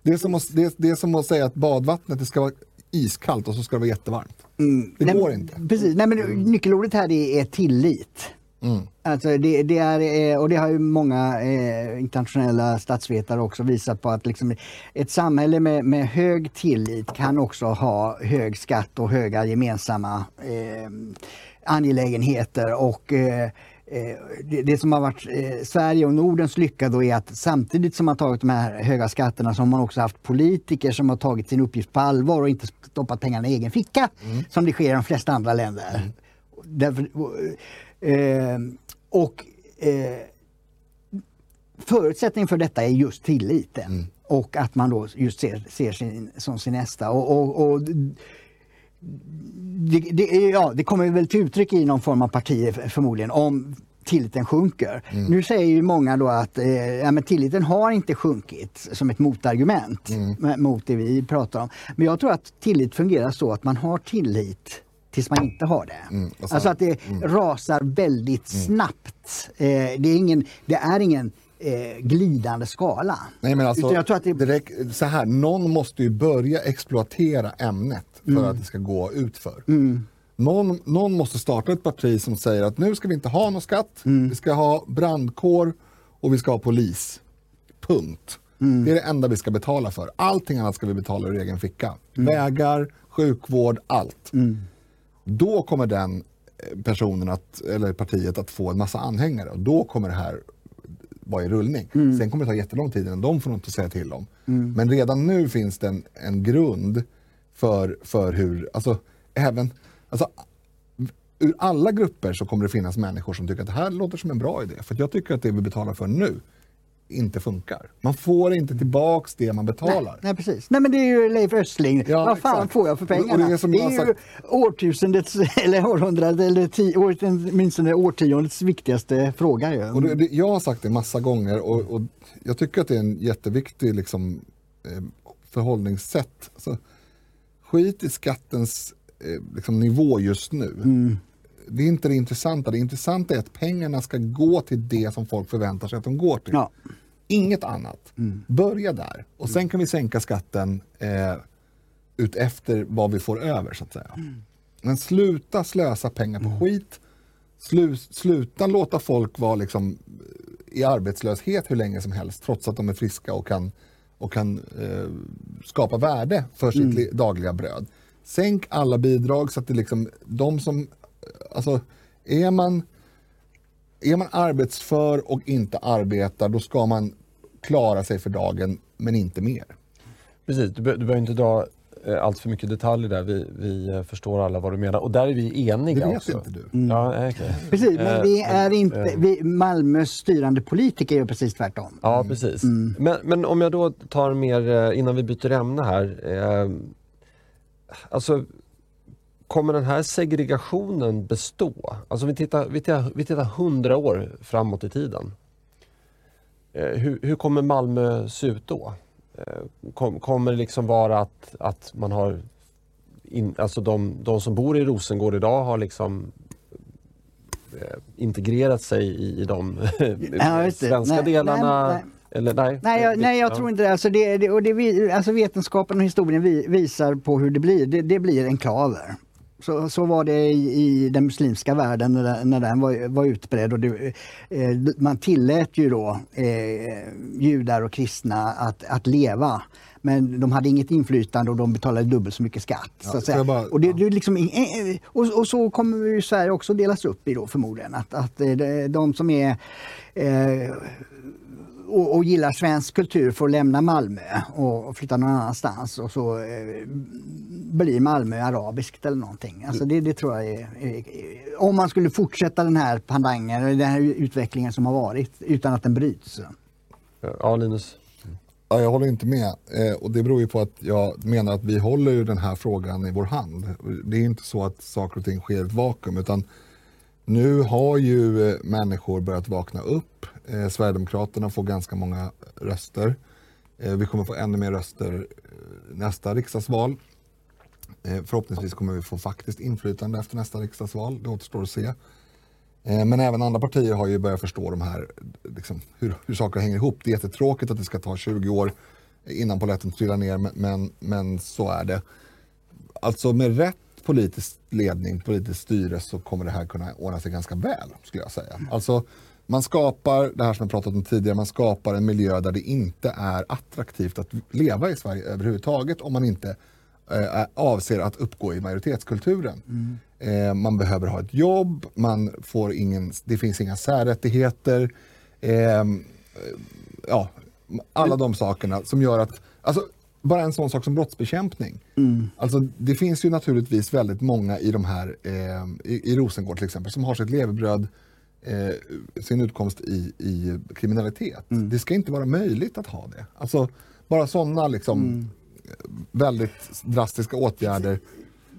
[SPEAKER 2] Det är, som att, det, det är som att säga att badvattnet det ska vara iskallt och så ska det vara jättevarmt. Det
[SPEAKER 3] Nej,
[SPEAKER 2] går
[SPEAKER 3] men-
[SPEAKER 2] inte.
[SPEAKER 3] Precis. Nej, men nyckelordet här är, är tillit. Mm. Alltså det, det, är, och det har ju många eh, internationella statsvetare också visat på att liksom ett samhälle med, med hög tillit kan också ha hög skatt och höga gemensamma eh, angelägenheter. Och, eh, Eh, det, det, som har varit eh, Sverige och Nordens lycka då är att samtidigt som man tagit de här höga skatterna så har man också haft politiker som har tagit sin uppgift på allvar och inte stoppat pengarna i egen ficka mm. som det sker i de flesta andra länder. Mm. Därför, eh, och eh, förutsättningen för detta är just tilliten mm. och att man då just ser, ser sin, som sin nästa. och, och, och det, det, ja, det kommer väl till uttryck i någon form av parti förmodligen om tilliten sjunker. Mm. Nu säger ju många då att eh, ja, men tilliten har inte sjunkit som ett motargument mm. mot det vi pratar om. Men jag tror att tillit fungerar så att man har tillit tills man inte har det. Mm. Alltså att det mm. rasar väldigt mm. snabbt. Eh, det, är ingen, det är ingen eh, glidande skala.
[SPEAKER 2] Nej, men alltså, jag tror att det... direkt, så här, någon måste ju börja exploatera ämnet för mm. att det ska gå utför. Mm. Någon, någon måste starta ett parti som säger att nu ska vi inte ha någon skatt, mm. vi ska ha brandkår och vi ska ha polis. Punkt. Mm. Det är det enda vi ska betala för. Allting annat ska vi betala ur egen ficka. Mm. Vägar, sjukvård, allt. Mm. Då kommer den eh, personen, att, eller partiet, att få en massa anhängare och då kommer det här vara i rullning. Mm. Sen kommer det ta jättelång tid innan de får något att säga till om. Mm. Men redan nu finns det en, en grund för, för hur, alltså även, alltså ur alla grupper så kommer det finnas människor som tycker att det här låter som en bra idé. För jag tycker att det vi betalar för nu inte funkar. Man får inte tillbaks det man betalar.
[SPEAKER 3] Nej, nej precis. Nej men det är ju Leif Östling. Ja, Vad fan exakt. får jag för pengarna? Och det är, som det är sagt... ju årtusendets, eller århundradets, eller tio, åtminstone årtiondets viktigaste fråga. Ju.
[SPEAKER 2] Och det, det, jag har sagt det massa gånger och, och, jag tycker att det är en jätteviktig liksom, eh, förhållningssätt. Alltså, skit i skattens eh, liksom, nivå just nu. Mm. Det är inte det intressanta. Det intressanta är att pengarna ska gå till det som folk förväntar sig att de går till. Ja. Inget annat. Mm. Börja där och sen kan vi sänka skatten eh, utefter vad vi får över så att säga. Mm. Men sluta slösa pengar på mm. skit. Slu, sluta låta folk vara liksom i arbetslöshet hur länge som helst trots att de är friska och kan och kan eh, skapa värde för sitt mm. dagliga bröd. Sänk alla bidrag så att det liksom, de som, alltså är man, är man arbetsför och inte arbetar då ska man klara sig för dagen men inte mer.
[SPEAKER 1] Precis, du, be du behöver inte dra Eh, allt för mycket detaljer där. Vi, vi eh, förstår alla vad du menar och där är vi eniga.
[SPEAKER 2] Det vet
[SPEAKER 1] också.
[SPEAKER 2] inte du.
[SPEAKER 3] Mm. Ja, okay. Precis, men vi eh, är inte, vi, Malmös styrande politiker gör precis tvärtom.
[SPEAKER 1] Ja, precis. Mm. Men, men om jag då tar mer, innan vi byter ämne här. Eh, alltså, kommer den här segregationen bestå? Alltså vi tittar, vi tittar, vi tittar 100 år framåt i tiden. Eh, hur, hur kommer Malmö se ut då? Eh, kom, kommer det liksom vara att, att man har in, alltså de, de som bor i Rosengård idag har liksom eh, integrerat sig i, i de svenska nej, delarna? Nej. Eller, nej,
[SPEAKER 3] nej, jag, nej, jag ja. tror inte det. Alltså, det, det, och det alltså vetenskapen och historien visar på hur det blir. Det, det blir enklaver. Så, så var det i, i den muslimska världen när, när den var, var utbredd. Och det, eh, man tillät ju då eh, judar och kristna att, att leva. Men de hade inget inflytande och de betalade dubbelt så mycket skatt. Ja, så bara, och, det, det liksom, och, och, så kommer Sverige också delas upp i då förmodligen. Att, att eh, de som är eh, och, och, gillar svensk kultur får lämna Malmö och, flytta någon annanstans och så eh, blir Malmö arabiskt eller någonting. Alltså det, det tror jag är, är, Om man skulle fortsätta den här pandangen, den här utvecklingen som har varit utan att den bryts.
[SPEAKER 1] Ja, Linus?
[SPEAKER 2] Ja, jag håller inte med. Eh, och det beror ju på att jag menar att vi håller ju den här frågan i vår hand. Det är inte så att saker och ting sker i ett vakuum utan nu har ju eh, människor börjat vakna upp. Eh, Sverigedemokraterna får ganska många röster. Eh, vi kommer få ännu mer röster eh, nästa riksdagsval. Eh, förhoppningsvis kommer vi få faktiskt inflytande efter nästa riksdagsval. Det återstår att se. Eh, men även andra partier har ju börjat förstå de här, liksom, hur, hur saker hänger ihop. Det är jättetråkigt att det ska ta 20 år innan polletten trillar ner, men, men så är det. Alltså med rätt politisk ledning, politisk styre så kommer det här kunna ordna sig ganska väl, skulle jag säga. Alltså, man skapar, det här som jag pratat om tidigare, man skapar en miljö där det inte är attraktivt att leva i Sverige överhuvudtaget om man inte eh, avser att uppgå i majoritetskulturen. Mm. Eh, man behöver ha ett jobb, man får ingen, det finns inga särrättigheter. Eh, ja, alla de sakerna som gör att, alltså, bara en sån sak som brottsbekämpning. Mm. Alltså, det finns ju naturligtvis väldigt många i de här, eh, i, i Rosengård till exempel, som har sitt levebröd, eh, sin utkomst i, i kriminalitet. Mm. Det ska inte vara möjligt att ha det. Alltså, bara sådana liksom, mm. väldigt drastiska åtgärder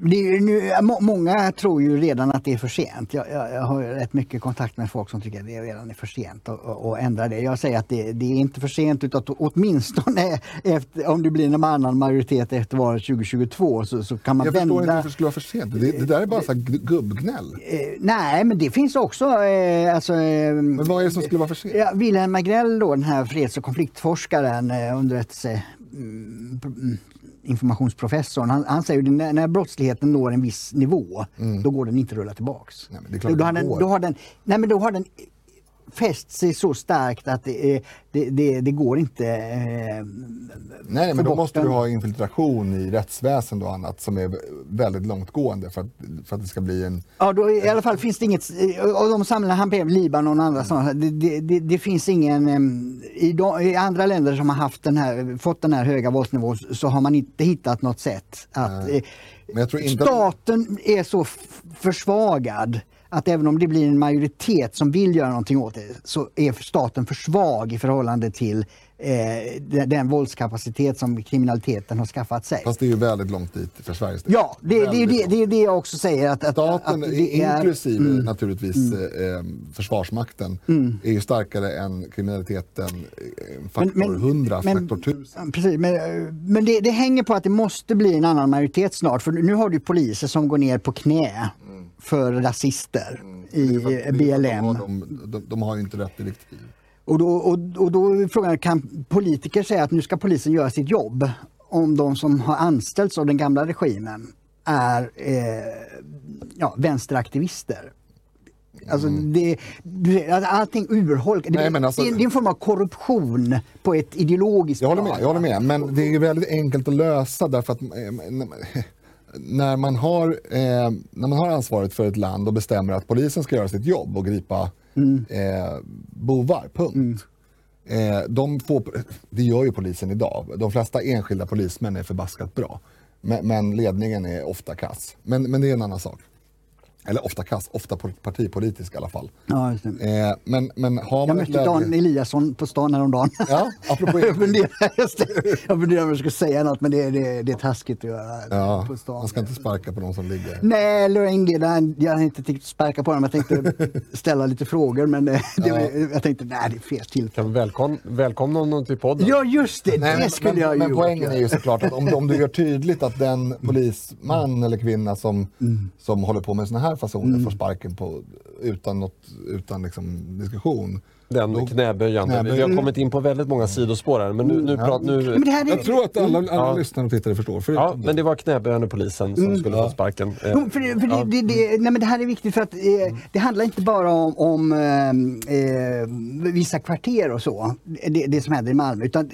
[SPEAKER 3] det nu, många tror ju redan att det är för sent. Jag, jag, jag, har rätt mycket kontakt med folk som tycker att det redan är för sent att ändra det. Jag säger att det, det, är inte för sent utan åtminstone efter, om det blir en annan majoritet efter valet 2022 så, så kan man
[SPEAKER 2] jag
[SPEAKER 3] vända...
[SPEAKER 2] Jag förstår inte varför det skulle vara för sent. Det, det där är bara så gubbgnäll.
[SPEAKER 3] Eh, nej, men det finns också... Eh, alltså, eh,
[SPEAKER 2] men vad är det som skulle vara för sent?
[SPEAKER 3] Ja, Wilhelm Agrell, då, den här freds och konfliktforskaren, underrättelse mm, mm, informationsprofessorn, han, han säger att när, när brottsligheten når en viss nivå, mm. då går den inte att rulla tillbaks.
[SPEAKER 2] Nej, då,
[SPEAKER 3] har den, då, har den, nej, men då har den fäst sig så starkt att det, det, det, det går inte... Eh,
[SPEAKER 2] Nej, men då måste den. du ha infiltration i rättsväsende och annat som är väldigt långtgående för att, för att det ska bli en...
[SPEAKER 3] Ja, då, i alla fall finns det inget... Och de samlar han Libanon och andra mm. sådana. Det, det, det, finns ingen... I, de, I andra länder som har haft den här, fått den här höga våldsnivån så har man inte hittat något sätt att... Eh, staten är så försvagad att även om det blir en majoritet som vill göra någonting åt det så är staten för svag i förhållande till eh, den, den våldskapacitet som kriminaliteten har skaffat sig.
[SPEAKER 2] Fast det är ju väldigt långt dit för Sveriges
[SPEAKER 3] del. Ja, det, det, det, det är det jag också säger. Att, att
[SPEAKER 2] Staten,
[SPEAKER 3] att
[SPEAKER 2] inklusive mm, naturligtvis mm. Eh, Försvarsmakten, mm. är ju starkare än kriminaliteten eh, faktor men, men, 100, men, faktor 1000.
[SPEAKER 3] Precis, men, men det, det hänger på att det måste bli en annan majoritet snart. För nu har du poliser som går ner på knä för rasister mm. i BLM. De
[SPEAKER 2] har, de, de, de har ju inte rätt direktiv.
[SPEAKER 3] Och då, och, och då är frågan, kan politiker säga att nu ska polisen göra sitt jobb om de som har anställts av den gamla regimen är eh, ja, vänsteraktivister? Alltså mm. det, allting urholkas. Det, alltså, det, är en form av korruption på ett ideologiskt
[SPEAKER 2] jag håller med, Jag håller med, men det är väldigt enkelt att lösa därför att eh, när man, har, eh, när man har ansvaret för ett land och bestämmer att polisen ska göra sitt jobb och gripa mm. eh, bovar, punkt. Mm. Eh, de får, det gör ju polisen idag. De flesta enskilda polismän är förbaskat bra. Men, men ledningen är ofta kass. Men, men det är en annan sak. Eller ofta kass, ofta partipolitisk i alla fall.
[SPEAKER 3] Ja,
[SPEAKER 2] just det. Eh, men, men har
[SPEAKER 3] jag mötte Dan Eliasson på stan häromdagen.
[SPEAKER 2] Ja, apropå
[SPEAKER 3] jag funderar om jag ska säga något men det, det, det är taskigt att göra
[SPEAKER 2] ja, på stan. Man ska inte sparka på någon som ligger.
[SPEAKER 3] Nej, eller. Jag hade inte tänkt sparka på honom. Jag tänkte ställa lite frågor men det, ja. jag tänkte nej det är fel tillfälle.
[SPEAKER 1] Välkom, välkomna honom till podden.
[SPEAKER 3] Ja just det, nej, det skulle
[SPEAKER 2] men,
[SPEAKER 3] jag
[SPEAKER 2] Men gjort. poängen är ju såklart att om, om du gör tydligt att den polisman eller kvinna som, mm. som håller på med såna här här fasoner mm. får sparken på, utan, något, utan liksom diskussion.
[SPEAKER 1] Den Då, knäböjande. knäböjande. Vi har kommit in på väldigt många sidospår här. Men nu, nu, ja. prat, nu...
[SPEAKER 2] Men är... Jag tror att alla, alla ja. lyssnare och tittare förstår.
[SPEAKER 1] Ja, men det var knäböjande polisen som mm. skulle få sparken.
[SPEAKER 3] Jo, för, för ja. det, det, nej, men det här är viktigt för att eh, det handlar inte bara om, om eh, eh vissa kvarter och så, det, det som händer i Malmö. Utan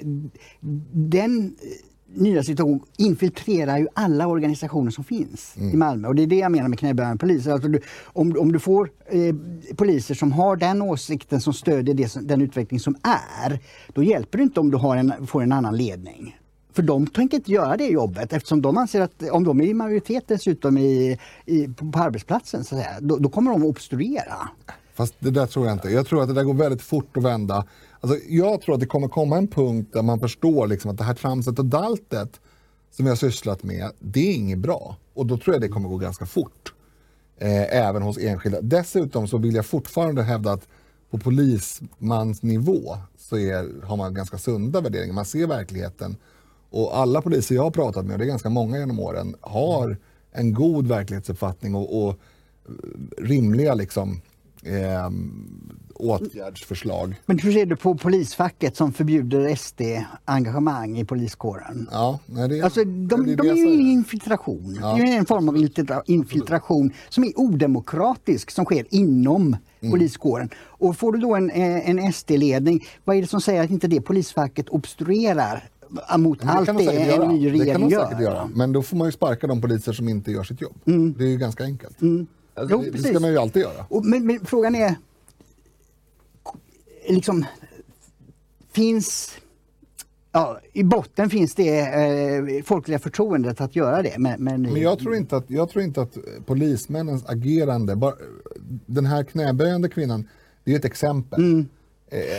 [SPEAKER 3] den nya situation infiltrerar ju alla organisationer som finns mm. i Malmö. Och det är det jag menar med knäböjande poliser. Alltså du, om, om du får eh, poliser som har den åsikten som stödjer det, den utveckling som är, då hjälper det inte om du en, får en annan ledning. För de tänker inte göra det jobbet eftersom de anser att om de är i majoritet dessutom i, i, på, på arbetsplatsen så att säga, då, då kommer de att obstruera.
[SPEAKER 2] Fast det där tror jag inte. Jag tror att det där går väldigt fort att vända. Alltså, jag tror att det kommer komma en punkt där man förstår liksom att det här tramset och daltet som vi har sysslat med, det är inget bra. Och då tror jag det kommer gå ganska fort. Eh, även hos enskilda. Dessutom så vill jag fortfarande hävda att på polismansnivå så är, har man ganska sunda värderingar. Man ser verkligheten. Och alla poliser jag har pratat med, och det är ganska många genom åren, har en god verklighetsuppfattning och, och eh, rimliga liksom, eh, åtgärdsförslag.
[SPEAKER 3] Men hur ser du på polisfacket som förbjuder SD-engagemang i poliskåren?
[SPEAKER 2] Ja, nej, det,
[SPEAKER 3] Alltså, de,
[SPEAKER 2] det
[SPEAKER 3] de
[SPEAKER 2] det
[SPEAKER 3] är
[SPEAKER 2] jag
[SPEAKER 3] ju i infiltration.
[SPEAKER 2] Ja.
[SPEAKER 3] Det är en form av infiltra- infiltration som är odemokratisk som sker inom
[SPEAKER 2] Mm.
[SPEAKER 3] poliskåren. Och får du då en, eh, en SD-ledning, vad är det som säger att inte det polisfacket obstruerar mot
[SPEAKER 2] Men
[SPEAKER 3] allt
[SPEAKER 2] de
[SPEAKER 3] det en ny
[SPEAKER 2] Det kan
[SPEAKER 3] regering
[SPEAKER 2] de
[SPEAKER 3] gör?
[SPEAKER 2] säkert göra. Men då får man ju sparka de poliser som inte gör sitt jobb. Det är ju ganska enkelt.
[SPEAKER 1] Alltså,
[SPEAKER 3] Jo,
[SPEAKER 2] det, ska man ju alltid göra.
[SPEAKER 3] Och, men, men frågan är, liksom, finns Ja, I botten finns det eh, folkliga förtroendet att göra det. Men, men,
[SPEAKER 2] Men jag tror inte att, jag tror inte att polismännens agerande, bara, den här knäböjande kvinnan, det är ett exempel.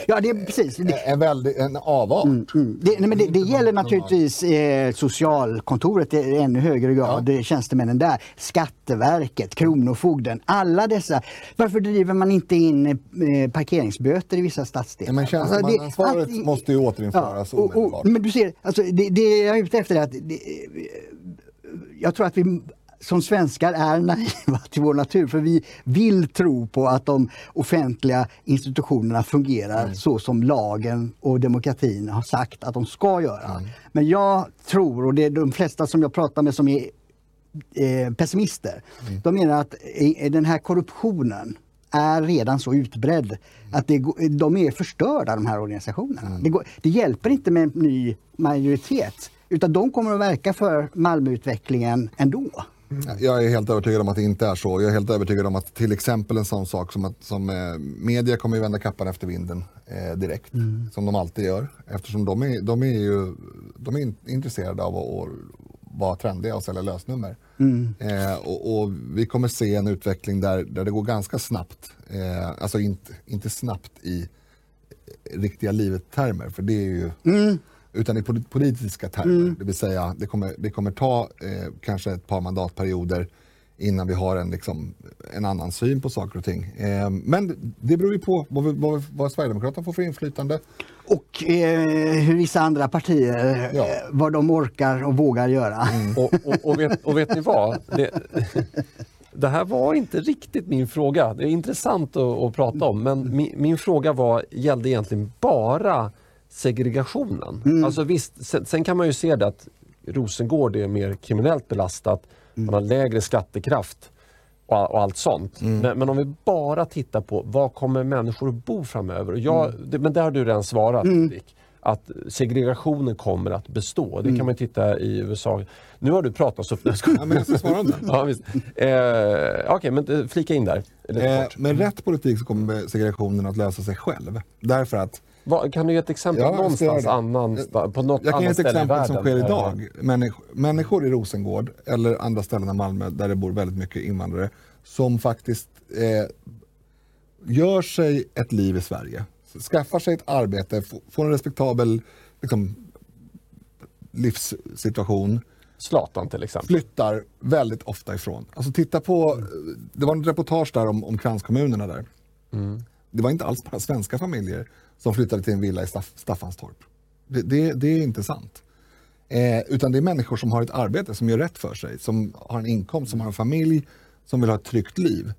[SPEAKER 3] Ja, det är precis. Det,
[SPEAKER 2] En, väldigt, en avart.
[SPEAKER 3] Mm, det, nej, men det, det gäller naturligtvis eh, socialkontoret i ännu högre grad, det är tjänstemännen där, Skatteverket, Kronofogden, alla dessa. Varför driver man inte in eh, parkeringsböter i vissa stadsdelar?
[SPEAKER 2] Ja, men
[SPEAKER 3] Alltså,
[SPEAKER 2] tjänstemannaansvaret
[SPEAKER 3] allt-
[SPEAKER 2] måste ju återinföras
[SPEAKER 3] och, och,
[SPEAKER 2] omedelbart.
[SPEAKER 3] Men du ser, alltså, det, det jag är ute efter är att jag tror att vi som svenskar är naiva till vår natur för vi vill tro på att de offentliga institutionerna fungerar
[SPEAKER 2] Mm.
[SPEAKER 3] så som lagen och demokratin har sagt att de ska göra.
[SPEAKER 2] Mm.
[SPEAKER 3] Men jag tror, och det är de flesta som jag pratar med som är eh, pessimister,
[SPEAKER 2] Mm.
[SPEAKER 3] de menar att eh, den här korruptionen är redan så utbredd att det, de är förstörda de här organisationerna.
[SPEAKER 2] Mm.
[SPEAKER 3] Det, går, det hjälper inte med en ny majoritet utan de kommer att verka för Malmöutvecklingen ändå.
[SPEAKER 2] Jag är helt övertygad om att det inte är så. Jag är helt övertygad om att till exempel en sån sak som att som, eh, media kommer ju vända kappan efter vinden eh, direkt. Som de alltid gör. Eftersom de är, de är ju de är in, intresserade av att, att vara trendiga och sälja lösnummer. Eh, och, och vi kommer se en utveckling där, där det går ganska snabbt. Eh, alltså inte, inte snabbt i riktiga livet-termer, för det är ju utan i polit- politiska termer. Det vill säga, det kommer, det kommer ta eh, kanske ett par mandatperioder innan vi har en, liksom, en annan syn på saker och ting. Eh, men det beror ju på vad, vi- vad, vad Sverigedemokraterna får för inflytande.
[SPEAKER 3] Och eh, hur vissa andra partier,
[SPEAKER 2] Ja.
[SPEAKER 3] eh, vad de orkar och vågar göra.
[SPEAKER 1] Och, och, och, vet, och vet ni vad? Det, det här var inte riktigt min fråga. Det är intressant att, att prata om men min, min fråga var, gällde egentligen bara segregationen. Alltså visst, sen, sen kan man ju se det att Rosengård är mer kriminellt belastat, man har lägre skattekraft och, och allt sånt. Men, men om vi bara tittar på var kommer människor att bo framöver? Och jag, det, men där har du redan svarat Dick, att segregationen kommer att bestå. Det kan man ju titta i USA. Nu har du pratat så...
[SPEAKER 2] Ja, men jag ska svara om det.
[SPEAKER 1] ja, visst. Eh, Okej, men eh, flika in där.
[SPEAKER 2] Eh, med rätt politik så kommer segregationen att lösa sig själv. Därför att
[SPEAKER 1] Vad, kan du ge ett exempel
[SPEAKER 2] Ja,
[SPEAKER 1] någonstans annan, på något
[SPEAKER 2] Jag kan ge ett exempel som sker idag. Människor, människor i Rosengård eller andra ställen i Malmö där det bor väldigt mycket invandrare som faktiskt eh, gör sig ett liv i Sverige. Skaffar sig ett arbete, får en respektabel liksom, livssituation.
[SPEAKER 1] Zlatan till exempel.
[SPEAKER 2] Flyttar väldigt ofta ifrån. Alltså titta på, det var en reportage där om, om kranskommunerna där. Det var inte alls bara svenska familjer som flyttade till en villa i Staff, Staffanstorp. Det, det, det är inte sant. Eh, utan det är människor som har ett arbete, som gör rätt för sig, som har en inkomst, som har en familj, som vill ha ett tryggt liv.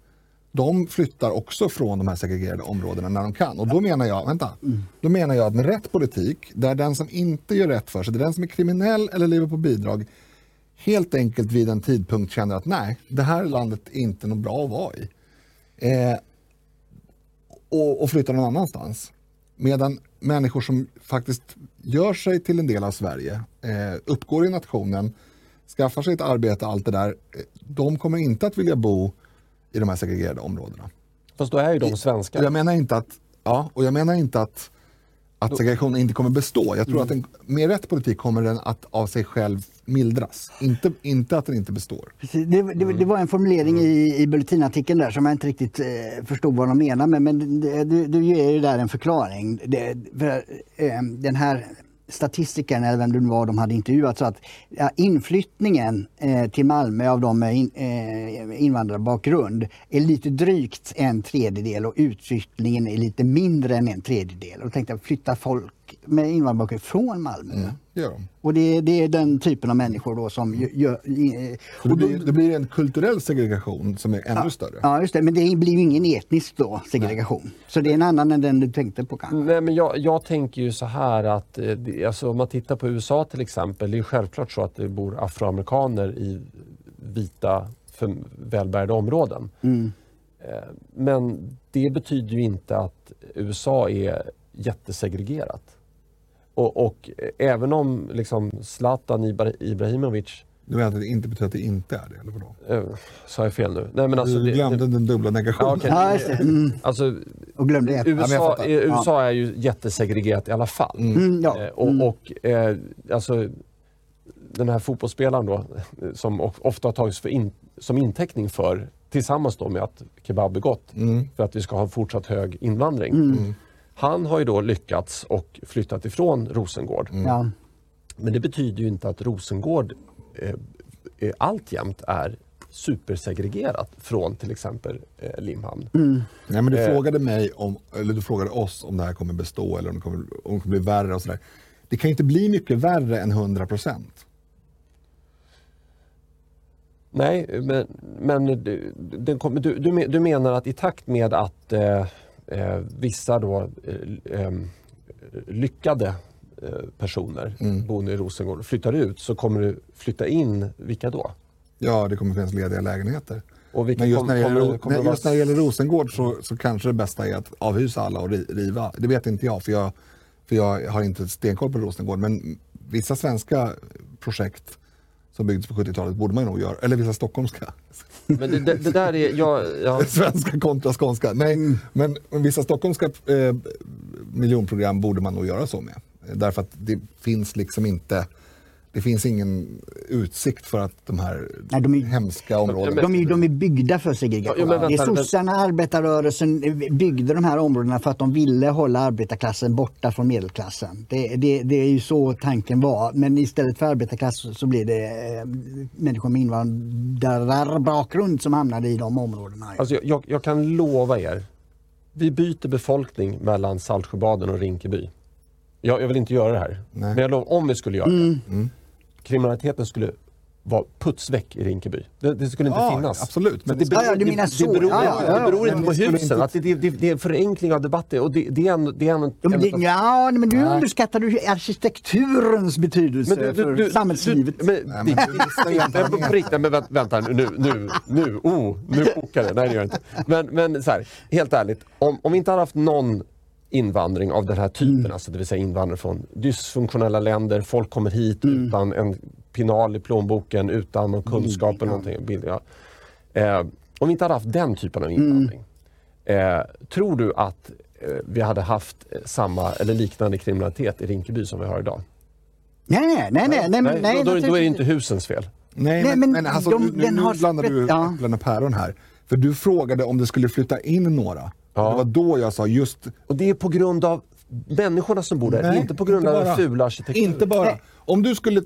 [SPEAKER 2] De flyttar också från de här segregerade områdena när de kan. Och då menar jag, vänta, då menar jag att med rätt politik, där den som inte gör rätt för sig, där den som är kriminell eller lever på bidrag, helt enkelt vid en tidpunkt känner att nej, det här landet är inte något bra att vara i. Eh, och, och flyttar någon annanstans. Medan människor som faktiskt gör sig till en del av Sverige, eh, uppgår i nationen, skaffar sig ett arbete, allt det där, eh, de kommer inte att vilja bo i de här segregerade områdena.
[SPEAKER 1] Fast då är ju de
[SPEAKER 2] Och
[SPEAKER 1] svenskar.
[SPEAKER 2] jag menar inte att, ja, och jag menar inte att, att segregationen inte kommer bestå. Jag tror att den, med rätt politik kommer den att av sig själv mildras. Inte, inte att den inte består.
[SPEAKER 3] Precis. Det, det, det var en formulering i, i bulletinartikeln där som jag inte riktigt eh, förstod vad de menar med. Men det, du, du ger ju där en förklaring. Det, för, eh, den här statistikern, eller vem det nu var de hade intervjuat, sa att ja, inflyttningen eh, till Malmö av de med in, eh, invandrarbakgrund är lite drygt en tredjedel och utflyttningen är lite mindre än en tredjedel. Och då tänkte jag, flyttar folk folk med invandrarbakgrund från Malmö.
[SPEAKER 2] Mm, de.
[SPEAKER 3] Och det, det är den typen av människor då som gör... eh,
[SPEAKER 2] det, blir, det blir en kulturell segregation som är ännu större.
[SPEAKER 3] ja, just det. Men det blir ju ingen etnisk då, segregation. Så det är en annan än den du tänkte på kanske.
[SPEAKER 1] Nej, men jag, jag tänker ju så här att eh, alltså, om man tittar på USA till exempel. Det är självklart så att det bor afroamerikaner i vita för välbärgade områden.
[SPEAKER 3] Mm.
[SPEAKER 1] Eh, Men det betyder ju inte att USA är jättesegregerat. Och, och eh, även om liksom Zlatan Ibra- Ibrahimovic,
[SPEAKER 2] Du menar att det inte betyder att det inte är det? Eller vadå?
[SPEAKER 1] eh, sa jag fel nu? Nej, men alltså,
[SPEAKER 2] du
[SPEAKER 1] det,
[SPEAKER 2] glömde
[SPEAKER 1] det,
[SPEAKER 2] den dubbla negationen.
[SPEAKER 1] Ja.
[SPEAKER 3] Ja, just det. Mm.
[SPEAKER 1] alltså,
[SPEAKER 3] Och glömde
[SPEAKER 2] men jag
[SPEAKER 1] USA, eh, USA är ju jättesegregerat i alla fall.
[SPEAKER 3] Mm, ja.
[SPEAKER 1] Eh, Och, och eh, alltså, den här fotbollsspelaren då, eh, som of- ofta har tagits för in, som inteckning för, tillsammans då med att kebab är gott,
[SPEAKER 2] Mm.
[SPEAKER 1] för att vi ska ha en fortsatt hög invandring.
[SPEAKER 3] Mm.
[SPEAKER 1] Han har ju då lyckats och flyttat ifrån Rosengård.
[SPEAKER 3] Ja.
[SPEAKER 1] Men det betyder ju inte att Rosengård eh, eh, alltjämt är supersegregerat från till exempel eh, Limhamn.
[SPEAKER 2] Nej, men du
[SPEAKER 1] Eh.
[SPEAKER 2] frågade mig om, eller du frågade oss om det här kommer bestå eller om det kommer, om det kommer bli värre och sådär. Det kan inte bli mycket värre än 100 procent.
[SPEAKER 1] Nej, men, men du, du, du, du menar att i takt med att eh, vissa då eh, eh, lyckade eh, personer
[SPEAKER 2] Mm.
[SPEAKER 1] boende i Rosengård flyttar ut så kommer du flytta in, vilka då?
[SPEAKER 2] Ja, det kommer finnas lediga lägenheter. Men just
[SPEAKER 1] kom-
[SPEAKER 2] när det gäller,
[SPEAKER 1] kommer- kommer
[SPEAKER 2] nej, just när det gäller Rosengård så, så kanske det bästa är att avhysa alla och ri- riva. Det vet inte jag för jag, för jag har inte stenkoll på Rosengård. Men vissa svenska projekt som byggdes på 70-talet borde man nog göra. Eller vissa stockholmska.
[SPEAKER 1] Men det, det, det där är, jag, jag,
[SPEAKER 2] Svenska kontra skånska. Nej, men, men vissa stockholmska eh, miljonprogram borde man nog göra så med. Därför att det finns liksom inte det finns ingen utsikt för att de här
[SPEAKER 3] Nej, de är-
[SPEAKER 2] hemska områdena...
[SPEAKER 3] De är, de är byggda för segregation.
[SPEAKER 1] Ja, men
[SPEAKER 3] det är
[SPEAKER 1] vänta, vänta.
[SPEAKER 3] sossarna, arbetarrörelsen eh, byggde de här områdena för att de ville hålla arbetarklassen borta från medelklassen. Det, det, det är ju så tanken var. Men istället för arbetarklass så blir det eh, människor med invandrarbakgrund som hamnade i de områdena.
[SPEAKER 1] alltså jag, jag, kan lova er, vi byter befolkning mellan Saltsjöbaden och Rinkeby. Jag, jag vill inte göra det här,
[SPEAKER 2] Nej.
[SPEAKER 1] men jag lovar, om vi skulle göra det, kriminaliteten skulle vara putsväck i Rinkeby. Det, det skulle inte
[SPEAKER 2] Ja,
[SPEAKER 1] finnas.
[SPEAKER 2] absolut.
[SPEAKER 1] Men det beror,
[SPEAKER 3] Ja, ja, du menar
[SPEAKER 1] det,
[SPEAKER 3] så.
[SPEAKER 1] det beror,
[SPEAKER 3] Ja, ja,
[SPEAKER 1] det beror inte på husen. Att det, det, det, är en förenkling av debatten och det, det är en... Det är en,
[SPEAKER 3] Ja, men, ja, men du underskattar du arkitekturens betydelse för samhällslivet.
[SPEAKER 1] Du, men,
[SPEAKER 2] du inte
[SPEAKER 1] men vänta nu, nu, nu, oh, nu kokar det. Nej det gör det inte. Men, men så här, helt ärligt, om, om vi inte hade haft någon invandring av den här typen, alltså det vill säga invandrare från dysfunktionella länder, folk kommer hit utan en pinal i plånboken, utan någon kunskap eller någonting. Bild, ja. eh, om vi inte hade haft den typen av invandring, eh, tror du att eh, vi hade haft eh, samma eller liknande kriminalitet i Rinkeby som vi har idag?
[SPEAKER 3] Nej, nej, nej. nej, nej,
[SPEAKER 1] Nej,
[SPEAKER 3] nej,
[SPEAKER 1] då, då, då är det inte husens fel.
[SPEAKER 2] Nej,
[SPEAKER 3] Nej,
[SPEAKER 2] men,
[SPEAKER 3] men
[SPEAKER 2] men alltså,
[SPEAKER 3] de-
[SPEAKER 2] nu,
[SPEAKER 3] den
[SPEAKER 2] nu
[SPEAKER 3] har
[SPEAKER 2] blandar du äpplen och päron här. För du frågade om det skulle flytta in några.
[SPEAKER 1] Ja.
[SPEAKER 2] Det var då jag sa just...
[SPEAKER 1] Och det är på grund av människorna som bor där,
[SPEAKER 2] Nej,
[SPEAKER 1] inte på grund
[SPEAKER 2] inte
[SPEAKER 1] av den fula arkitekturen.
[SPEAKER 2] Inte bara. Om du skulle...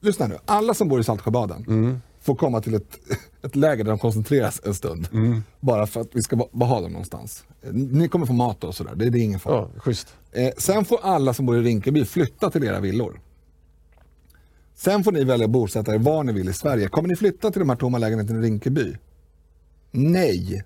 [SPEAKER 2] Lyssna nu. Alla som bor i Saltsjöbaden
[SPEAKER 1] Mm.
[SPEAKER 2] får komma till ett, ett läger där de koncentreras en stund.
[SPEAKER 1] Mm.
[SPEAKER 2] Bara för att vi ska ha dem någonstans. Ni kommer få mat och sådär. Det, det är ingen fara.
[SPEAKER 1] Ja, schysst.
[SPEAKER 2] Eh, sen får alla som bor i Rinkeby flytta till era villor. Sen får ni välja att bosätta er var ni vill i Sverige. Kommer ni flytta till de här tomma lägenheterna i Rinkeby? Nej.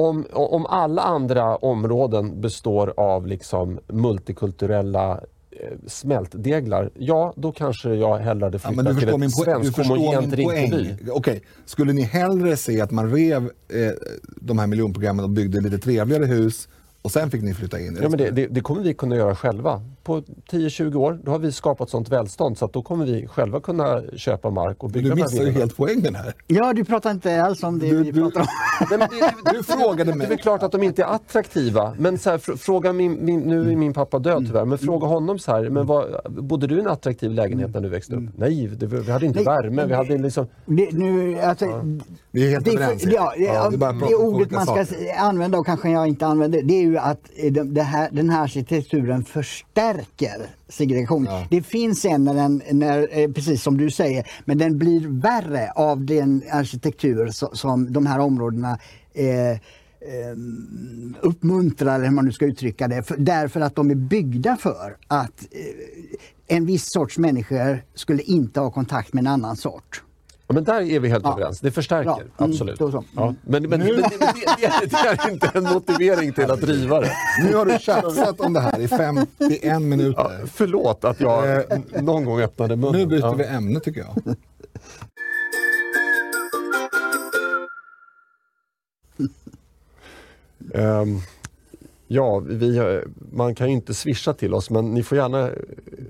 [SPEAKER 1] Om, om alla andra områden består av liksom multikulturella eh, smältdeglar, ja då kanske jag hellre hade
[SPEAKER 2] Ja, men du
[SPEAKER 1] till ett
[SPEAKER 2] min, poäng. Du
[SPEAKER 1] svenskt
[SPEAKER 2] förstår
[SPEAKER 1] homogent
[SPEAKER 2] min poäng.
[SPEAKER 1] Rinkeby.
[SPEAKER 2] Okej, skulle ni hellre se att man rev eh, de här miljonprogrammen och byggde lite trevligare hus och sen fick ni flytta in?
[SPEAKER 1] Ja, men det, det, det kommer vi kunna göra själva. På 10-20 år då har vi skapat sånt välstånd så att då kommer vi själva kunna köpa mark och bygga
[SPEAKER 2] du missar ju helt poängen här.
[SPEAKER 3] Ja, du pratar inte alls om det
[SPEAKER 2] Du-
[SPEAKER 3] vi
[SPEAKER 2] du-
[SPEAKER 3] pratar om.
[SPEAKER 1] Nej, men det, det,
[SPEAKER 2] Du frågade
[SPEAKER 1] Det är
[SPEAKER 2] mig.
[SPEAKER 1] klart att de inte är attraktiva. Men så här, fr- fråga min, min, nu är min pappa död tyvärr, men fråga honom så här. Men vad, bodde du i en attraktiv lägenhet när du växte upp? Nej, det, vi hade inte
[SPEAKER 3] Nej.
[SPEAKER 1] värme. Vi hade liksom...
[SPEAKER 3] Det, nu, alltså,
[SPEAKER 2] Vi är helt överens.
[SPEAKER 3] ja, ja, det ordet man ska
[SPEAKER 2] saker.
[SPEAKER 3] använda och kanske jag inte använder, det är ju att eh, de- det här, den här arkitekturen förstärker segregation.
[SPEAKER 2] Ja.
[SPEAKER 3] Det finns en när den, när, eh, precis som du säger, men den blir värre av den arkitektur so- som de här områdena eh, eh, uppmuntra, eller hur man nu ska uttrycka det, för, därför att de är byggda för att eh, en viss sorts människor skulle inte ha kontakt med en annan sort.
[SPEAKER 1] Ja, men där är vi helt
[SPEAKER 3] Ja.
[SPEAKER 1] överens. Det förstärker,
[SPEAKER 3] Bra. Mm,
[SPEAKER 1] absolut.
[SPEAKER 3] så.
[SPEAKER 1] Ja. Men, men, men, det, det, det, är, inte en motivering till att driva det.
[SPEAKER 2] Nu har du tjafsat om det här i 51
[SPEAKER 1] Ja,
[SPEAKER 2] minuter.
[SPEAKER 1] förlåt att jag
[SPEAKER 2] Eh,
[SPEAKER 1] någon gång öppnade munnen.
[SPEAKER 2] Nu byter
[SPEAKER 1] ja.
[SPEAKER 2] vi ämne tycker jag.
[SPEAKER 1] Ehm, ja, vi, man kan ju inte swisha till oss men ni får gärna,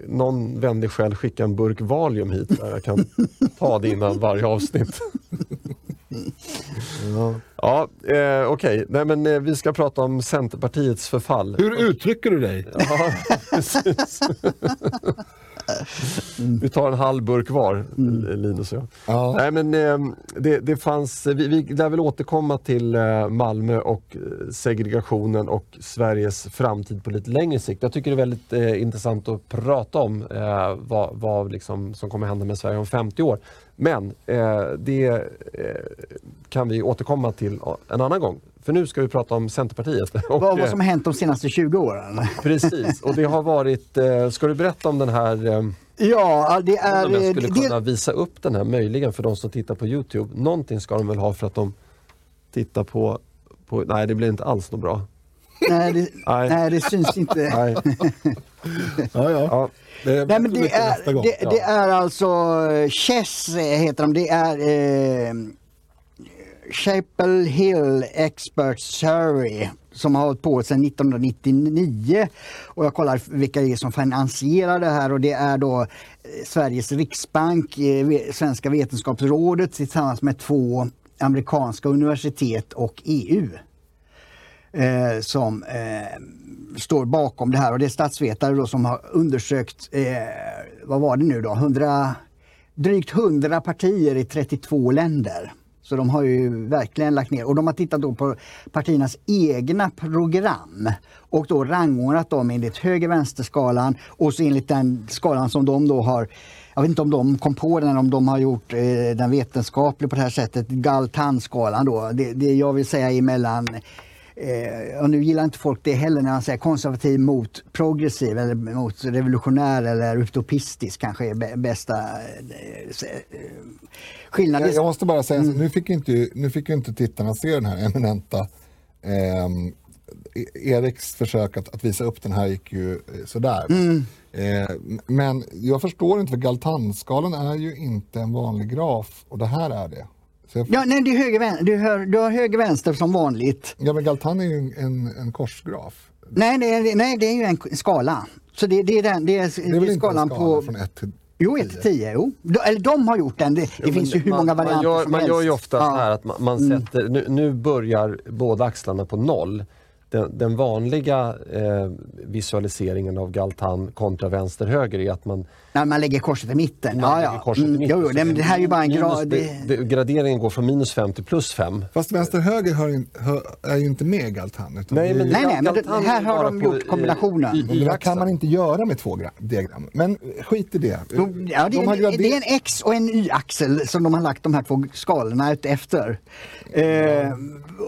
[SPEAKER 1] någon vänlig själ skicka en burk Valium hit där jag kan ta det innan varje avsnitt. Ja, eh, okej. Nej men eh, vi ska prata om Centerpartiets förfall.
[SPEAKER 2] Hur uttrycker du dig?
[SPEAKER 1] Ja, precis. Vi tar en halv burk var, Linus och jag.
[SPEAKER 2] Ja.
[SPEAKER 1] Nej, men, eh, det, det fanns, vi, vi lär väl återkomma till eh, Malmö och eh, segregationen och Sveriges framtid på lite längre sikt. Jag tycker det är väldigt eh, intressant att prata om eh, vad, vad liksom, som kommer hända med Sverige om 50 år. Men eh, det eh, kan vi återkomma till en annan gång. För nu ska vi prata om Centerpartiet. Och,
[SPEAKER 3] Vad, vad
[SPEAKER 1] eh,
[SPEAKER 3] som har hänt de senaste 20 åren?
[SPEAKER 1] Precis, och det har varit... Eh, ska du berätta om den här... Eh,
[SPEAKER 3] Ja, det är...
[SPEAKER 1] om jag skulle
[SPEAKER 3] det-
[SPEAKER 1] kunna visa upp den här möjligen för de som tittar på Youtube. Någonting ska de väl ha för att de tittar på... på nej, det blir inte alls något bra.
[SPEAKER 3] nej, det,
[SPEAKER 1] Nej.
[SPEAKER 3] nej, det syns inte.
[SPEAKER 1] Nej.
[SPEAKER 2] Ja, ja.
[SPEAKER 1] Ja,
[SPEAKER 2] Det,
[SPEAKER 3] Nej, men det är, det, det är alltså Chess heter de. Det är eh, Chapel Hill Expert Survey som har hållit på sedan 1999. Och jag kollar vilka det är som finansierar det här och det är då eh, Sveriges Riksbank, eh, Svenska Vetenskapsrådet tillsammans med två amerikanska universitet och EU eh, som eh, står bakom det här och det är statsvetare då som har undersökt, eh, vad var det nu då, 100, drygt 100 partier i 32 länder. Så de har ju verkligen lagt ner. Och de har tittat då på partiernas egna program. Och då rangordnat dem enligt höger-vänster-skalan och så enligt den skalan som de då har jag vet inte om de kom på den, om de har gjort eh, den vetenskaplig på det här sättet, Galtan-skalan då. Det, det jag vill säga är mellan Eh, och nu gillar inte folk det heller när man säger konservativ mot progressiv eller mot revolutionär eller utopistisk kanske är bä- bästa eh, eh, skillnaden.
[SPEAKER 2] Jag, jag måste bara säga,
[SPEAKER 3] Mm.
[SPEAKER 2] nu, fick inte, nu fick ju inte tittarna se den här eminenta ehm, E- Eriks försök att, att visa upp den här gick ju eh, sådär.
[SPEAKER 3] Mm.
[SPEAKER 2] Eh, men jag förstår inte, för Galtanskalan är ju inte en vanlig graf och det här är det. Så jag,
[SPEAKER 3] Ja, nej, det är höger, du, hör, du har höger vänster som vanligt.
[SPEAKER 2] ja, men Galtan är ju en, en, en korsgraf.
[SPEAKER 3] Nej, det är, nej, det är ju en skala. Så det, det är den, det är,
[SPEAKER 2] Det är väl inte en
[SPEAKER 3] skalan
[SPEAKER 2] skala
[SPEAKER 3] på...
[SPEAKER 2] från 1 till
[SPEAKER 3] Jo, 1 till 10. Jo. De, eller de har gjort den. Det, det finns ju hur
[SPEAKER 1] man,
[SPEAKER 3] många
[SPEAKER 1] man
[SPEAKER 3] varianter
[SPEAKER 1] gör,
[SPEAKER 3] som
[SPEAKER 1] Man
[SPEAKER 3] helst.
[SPEAKER 1] gör ju ofta
[SPEAKER 3] Ja. Mm.
[SPEAKER 1] så här att man, man sätter, nu, nu börjar båda axlarna på noll. Den, den vanliga eh, visualiseringen av Galtan kontra vänster-höger är att man
[SPEAKER 3] När man lägger korset i mitten. Ja, ja.
[SPEAKER 1] korset i
[SPEAKER 3] Mm,
[SPEAKER 1] mitten.
[SPEAKER 3] jo, jo, det, men det här är ju bara en grad.
[SPEAKER 1] det, det, graderingen går från minus 5 till plus 5.
[SPEAKER 2] Fast vänster-höger är ju inte med i Galtan. Utan
[SPEAKER 1] Nej,
[SPEAKER 2] det
[SPEAKER 1] men
[SPEAKER 3] Nej, nej, men det- här
[SPEAKER 1] är
[SPEAKER 3] har de gjort
[SPEAKER 1] eh,
[SPEAKER 3] kombinationen.
[SPEAKER 1] i-
[SPEAKER 2] Men det där
[SPEAKER 1] Y-axeln.
[SPEAKER 2] kan man inte göra med två gra- diagram. Men skit i det.
[SPEAKER 3] Ja, det,
[SPEAKER 2] De grader-
[SPEAKER 3] det är en X och en Y-axel som de har lagt de här två skalorna ut efter. Eh,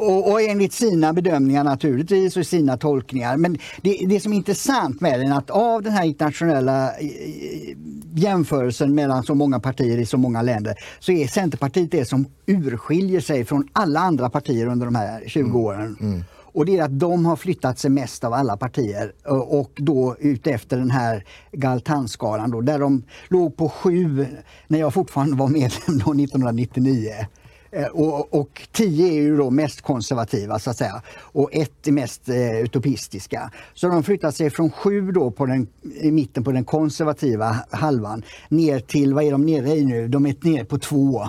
[SPEAKER 3] och, och enligt sina bedömningar naturligtvis och sina tolkningar. Men det, det som är intressant med den är att av den här internationella eh, jämförelsen mellan så många partier i så många länder så är Centerpartiet det som urskiljer sig från alla andra partier under de här 20 åren. Och det är att de har flyttat sig mest av alla partier och och då utefter den här Galtanskalan då, där de låg på sju när jag fortfarande var medlem då 1999. Eh, och, och tio är ju då mest konservativa så att säga och ett är mest eh, utopistiska. Så de flyttar sig från sju då på den, i mitten på den konservativa halvan ner till, vad är de nere i nu? De är nere på två.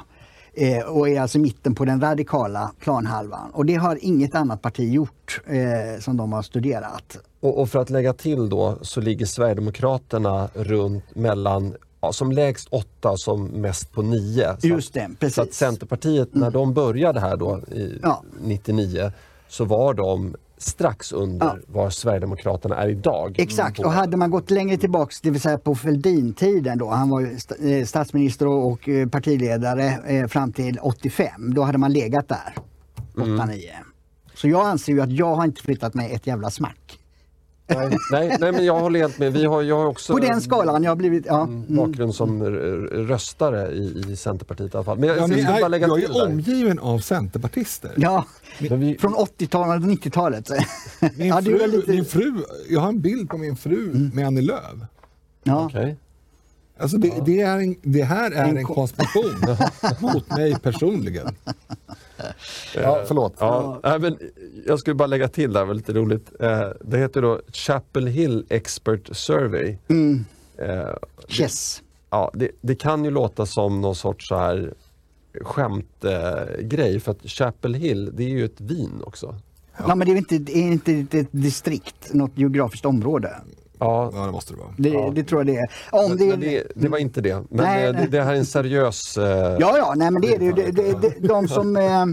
[SPEAKER 3] Eh, och är alltså mitten på den radikala planhalvan. Och det har inget annat parti gjort eh, som de har studerat.
[SPEAKER 1] Och, och för att lägga till då så ligger Sverigedemokraterna runt mellan ja, som lägst åtta som mest på nio. Så
[SPEAKER 3] Just det, precis.
[SPEAKER 1] så att Centerpartiet, när de började här då i
[SPEAKER 3] Ja.
[SPEAKER 1] 99 så var de strax under
[SPEAKER 3] Ja.
[SPEAKER 1] var Sverigedemokraterna är idag.
[SPEAKER 3] Exakt,
[SPEAKER 1] På-
[SPEAKER 3] och hade man gått längre tillbaks, det vill säga på Fälldin-tiden då, han var eh, statsminister och eh, partiledare eh, fram till 85, då hade man legat där, 8-9. Så jag anser ju att jag har inte flyttat mig ett jävla smack.
[SPEAKER 1] Nej, nej, nej, men jag håller helt med. Vi har, jag har också
[SPEAKER 3] På den skalan jag har blivit... Ja.
[SPEAKER 1] en bakgrund som röstare i, i Centerpartiet i alla fall. Men jag,
[SPEAKER 2] Ja,
[SPEAKER 1] jag
[SPEAKER 2] är,
[SPEAKER 1] lägga
[SPEAKER 2] jag
[SPEAKER 1] till
[SPEAKER 2] är
[SPEAKER 1] där.
[SPEAKER 2] omgiven av centerpartister.
[SPEAKER 3] Ja,
[SPEAKER 1] Men vi,
[SPEAKER 3] från 80-talet och 90-talet.
[SPEAKER 2] Min,
[SPEAKER 3] ja, det
[SPEAKER 2] fru,
[SPEAKER 3] är lite... Mm.
[SPEAKER 2] min fru, jag har en bild på min fru med Annie Lööf.
[SPEAKER 3] ja.
[SPEAKER 1] okej.
[SPEAKER 2] Alltså det, det, är en, det här är
[SPEAKER 3] En
[SPEAKER 2] en
[SPEAKER 3] ko-
[SPEAKER 2] konspiration mot mig personligen. Ja, förlåt.
[SPEAKER 1] Ja, nej, men jag skulle bara lägga till där, det var lite roligt. Eh, det heter då Chapel Hill Expert Survey.
[SPEAKER 3] Mm.
[SPEAKER 1] Eh,
[SPEAKER 3] Yes.
[SPEAKER 1] ja, det, det kan ju låta som någon sorts så här skämtgrej eh, grej, för att Chapel Hill det är ju ett vin också.
[SPEAKER 3] Ja. men det är inte, det är inte ett distrikt, något geografiskt område.
[SPEAKER 1] Ja,
[SPEAKER 2] Ja, det måste det vara.
[SPEAKER 3] Det,
[SPEAKER 1] Ja.
[SPEAKER 3] det tror jag det är. Om
[SPEAKER 1] men,
[SPEAKER 3] det,
[SPEAKER 1] men det, det var inte det. Men
[SPEAKER 3] Nej,
[SPEAKER 1] eh,
[SPEAKER 3] nej.
[SPEAKER 1] Det, det här är en seriös... Eh,
[SPEAKER 3] Ja, ja, nej men det är det. Det, de som, eh,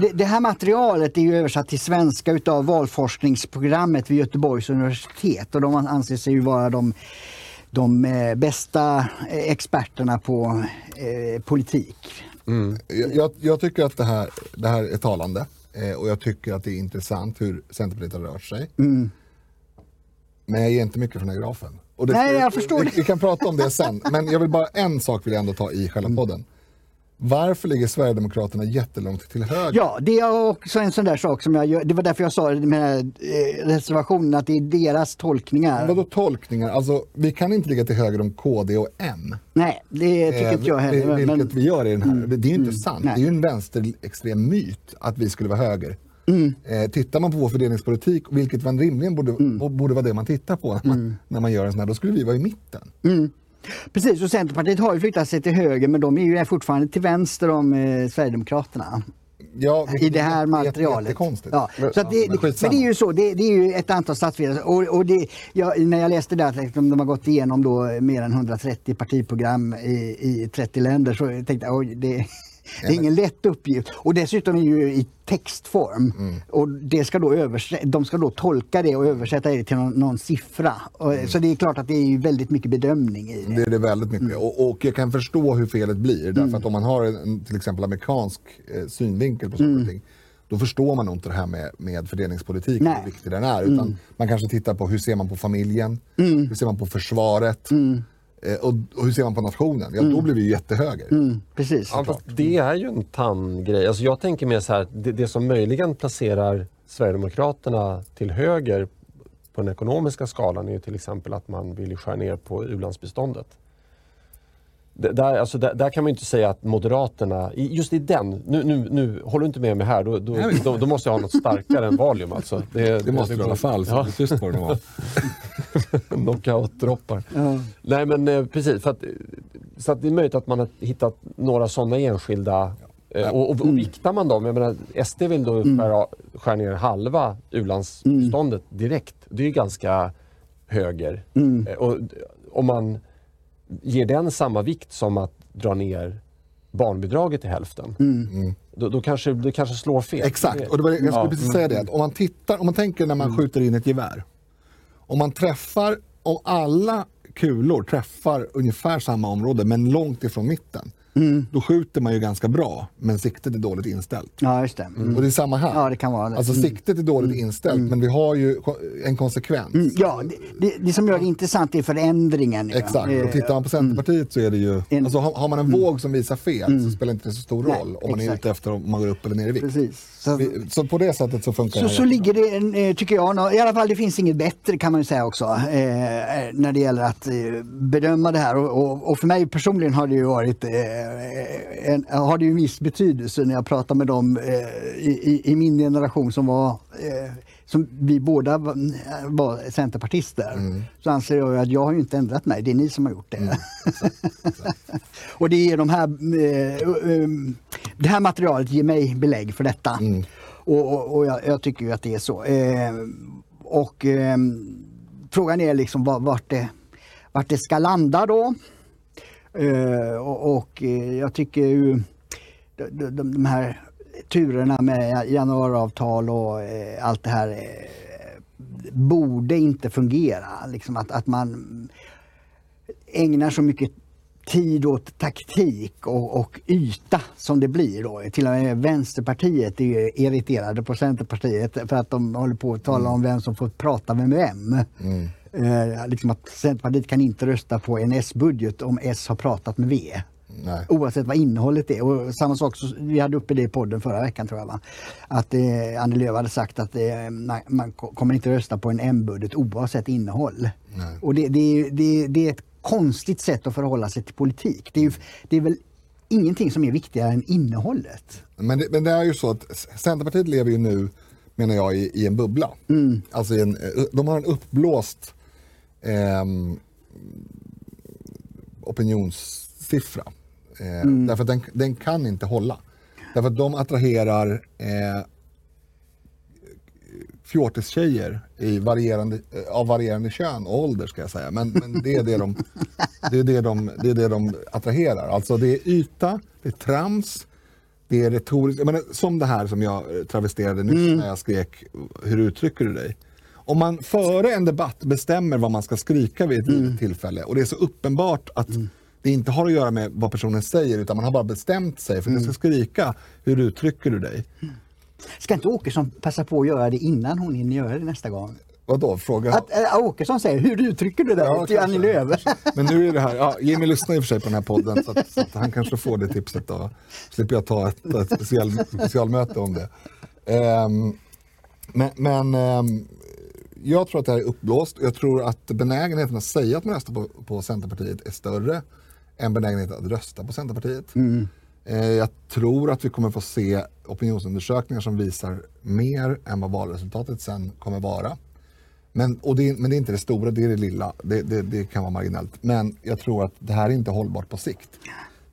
[SPEAKER 3] det, det här materialet är ju översatt till svenska utav valforskningsprogrammet vid Göteborgs universitet och de anser sig ju vara de, de eh, bästa eh, experterna på eh, politik.
[SPEAKER 1] mm,
[SPEAKER 2] Jag, jag, jag tycker att det här, det här är talande eh, och jag tycker att det är intressant hur Centerpartiet har rört sig.
[SPEAKER 3] Mm.
[SPEAKER 2] Men jag ger inte mycket från den här grafen. Och det,
[SPEAKER 3] Nej, jag förstår
[SPEAKER 2] vi,
[SPEAKER 3] det.
[SPEAKER 2] vi kan prata om det sen, men jag vill bara en sak vill jag ändå ta i själva
[SPEAKER 3] Mm.
[SPEAKER 2] podden. Varför ligger Sverigedemokraterna jättelångt till höger?
[SPEAKER 3] Ja, det är också en sån där sak som jag. Det var därför jag sa med eh, reservationen att det är deras tolkningar.
[SPEAKER 2] Vadå tolkningar? Alltså, vi kan inte ligga till höger om KD och M.
[SPEAKER 3] Nej, det tycker
[SPEAKER 2] Eh,
[SPEAKER 3] inte jag heller.
[SPEAKER 2] vil-
[SPEAKER 3] men-
[SPEAKER 2] Vilket vi gör i den här. Det är ju inte sant.
[SPEAKER 3] Nej.
[SPEAKER 2] Det är ju en vänsterextrem myt att vi skulle vara höger.
[SPEAKER 3] Mm.
[SPEAKER 2] Eh, tittar man på vår fördelningspolitik, vilket man rimligen borde,
[SPEAKER 3] Mm.
[SPEAKER 2] borde vara det man tittar på när man, när man gör en sån här, då skulle vi vara i mitten.
[SPEAKER 3] Precis, och Centerpartiet har ju flyttat sig till höger men de är ju fortfarande till vänster om eh, Sverigedemokraterna.
[SPEAKER 2] Ja,
[SPEAKER 3] I det här materialet. Ja, så att det,
[SPEAKER 2] men
[SPEAKER 3] men,
[SPEAKER 2] skitsamma.
[SPEAKER 3] det är ju så, det, det är ju ett antal statsvetare och, och det, jag, när jag läste det att de har gått igenom då mer än 130 partiprogram i, i 30 länder så tänkte jag det, det är ingen lätt uppgift. Och dessutom är ju i textform.
[SPEAKER 2] Mm.
[SPEAKER 3] Och det ska då de ska då tolka det och översätta det till någon, någon siffra. Och, Så det är klart att det är väldigt mycket bedömning i det.
[SPEAKER 2] Mm. Det är det väldigt mycket.
[SPEAKER 3] Mm.
[SPEAKER 2] Och, och jag kan förstå hur felet blir. Därför att om man har en, till exempel amerikansk eh, synvinkel på
[SPEAKER 3] Mm.
[SPEAKER 2] saker och ting. Då förstår man nog inte det här med, med fördelningspolitik,
[SPEAKER 3] Nej. Mm.
[SPEAKER 2] hur viktig den är. Utan man kanske tittar på hur ser man på familjen, hur ser man på försvaret och, och hur ser man på nationen. Ja, då blir vi jättehöger.
[SPEAKER 3] Mm, precis.
[SPEAKER 1] Ja, det är ju en tanngrej. Alltså jag tänker mer så här, det, det som möjligen placerar Sverigedemokraterna till höger på den ekonomiska skalan är ju till exempel att man vill skära ner på u-landsbiståndet. Det- Där, alltså där, där kan man ju inte säga att Moderaterna, just i den, nu, nu, nu håller du inte med mig här, då, då, då, då måste jag ha något starkare än Valium alltså.
[SPEAKER 2] Det måste du i alla fall, så
[SPEAKER 1] Ja.
[SPEAKER 2] det är tyst på det
[SPEAKER 1] Knockout-droppar.
[SPEAKER 3] Ja.
[SPEAKER 1] Nej men eh, precis, för att, så att det är möjligt att man har hittat några sådana enskilda eh, och, och, och viktar man dem, jag menar SD vill då skära, skära ner halva u-landsbiståndet direkt. Det är ju ganska höger. Eh, och om man ger den samma vikt som att dra ner barnbidraget till hälften, då, då kanske det kanske slår fel.
[SPEAKER 2] Exakt, och det var, jag skulle
[SPEAKER 1] Ja.
[SPEAKER 2] precis säga det. Att om man tittar, om man tänker när man skjuter in ett gevär. Om man träffar, och alla kulor träffar ungefär samma område men långt ifrån mitten. Då skjuter man ju ganska bra men siktet är dåligt inställt.
[SPEAKER 3] Ja, just det. Mm.
[SPEAKER 2] Och det är samma här.
[SPEAKER 3] Ja, det kan vara det.
[SPEAKER 2] Alltså siktet är dåligt inställt men vi har ju en konsekvens.
[SPEAKER 3] Mm, Ja, det, det, det som gör det intressant är förändringen.
[SPEAKER 2] Exakt,
[SPEAKER 3] Eh,
[SPEAKER 2] och tittar man på Centerpartiet så är det ju, alltså har, man en våg som visar fel så spelar inte det så stor
[SPEAKER 3] Nej,
[SPEAKER 2] roll om man är
[SPEAKER 3] exakt.
[SPEAKER 2] ute efter om man går upp eller ner i vikt.
[SPEAKER 3] Precis. Så,
[SPEAKER 2] Vi- Så på det sättet så funkar
[SPEAKER 3] så,
[SPEAKER 2] det
[SPEAKER 3] så ligger det, en, eh, tycker jag, i alla fall det finns inget bättre kan man ju säga också, eh, när det gäller att eh, bedöma det här. Och, och, och för mig personligen har det ju varit, eh, en, har det ju en viss betydelse när jag pratar med dem eh, i, i, min generation som var eh, som vi båda var, centerpartister, så anser jag att jag har inte ändrat mig, det är ni som har gjort det. och det är de här, eh, eh, det här materialet ger mig belägg för detta. Och, och, och jag, jag tycker ju att det är så. Eh, och eh, frågan är liksom var- vart det, vart det ska landa då. Eh, och och eh, jag tycker ju de, de, de här turerna med januariavtal och eh, allt det här eh, borde inte fungera. Liksom att, att man ägnar så mycket tid åt taktik och, och yta som det blir då. Till och med Vänsterpartiet är irriterade på Centerpartiet för att de håller på att tala mm. om vem som får prata med vem. Mm. Eh, liksom att Centerpartiet kan inte rösta på en S-budget om S har pratat med V. Nej. Oavsett vad innehållet är. Och samma sak, så, vi hade uppe det i podden förra veckan tror jag. Va? Att eh, Annie Lööf hade sagt att eh, man, man, kommer inte rösta på en M-budget oavsett innehåll. Nej. Och det, det, det, det, är ett konstigt sätt att förhålla sig till politik. Det är, det är väl ingenting som är viktigare än innehållet.
[SPEAKER 2] Men det, men det är ju så att Centerpartiet lever ju nu, menar jag, i, i en bubbla. Mm. Alltså en, de har en uppblåst eh, opinionssiffra. Eh, mm. Därför att den, den, kan inte hålla. Därför att de attraherar eh, fjortistjejer i varierande, eh, av varierande kön och ålder ska jag säga. Men, men det, är det, de, det, är det, de, det är det de attraherar. Alltså det är yta, det är trams, det är retoriskt. menar, som det här som jag travesterade nyss mm. när jag skrek Hur uttrycker du dig? Om man före en debatt bestämmer vad man ska skrika vid ett mm. tillfälle och det är så uppenbart att mm det inte har att göra med vad personen säger utan man har bara bestämt sig för mm. du ska skrika. Hur uttrycker du dig? Mm.
[SPEAKER 3] Ska inte Åkesson passa på att göra det innan hon hinner göra det nästa gång?
[SPEAKER 2] Vadå? Fråga?
[SPEAKER 3] Att äh, Åkesson säger, hur uttrycker du dig ja, till Annie Lööf?
[SPEAKER 2] Men nu är det här, ja, Jimmy lyssnar i och för sig på den här podden så, att, så att han kanske får det tipset då. Slipper jag ta ett, ett special, specialmöte om det. Um, men, men um, jag tror att det här är uppblåst. Jag tror att benägenheten att säga att man röstar på, på Centerpartiet är större en benägenhet att rösta på Centerpartiet. Mm. Eh, jag tror att vi kommer få se opinionsundersökningar som visar mer än vad valresultatet sen kommer vara. Men, och det, men det är inte det stora, det är det lilla. Det, det, det, kan vara marginellt. Men jag tror att det här är inte hållbart på sikt.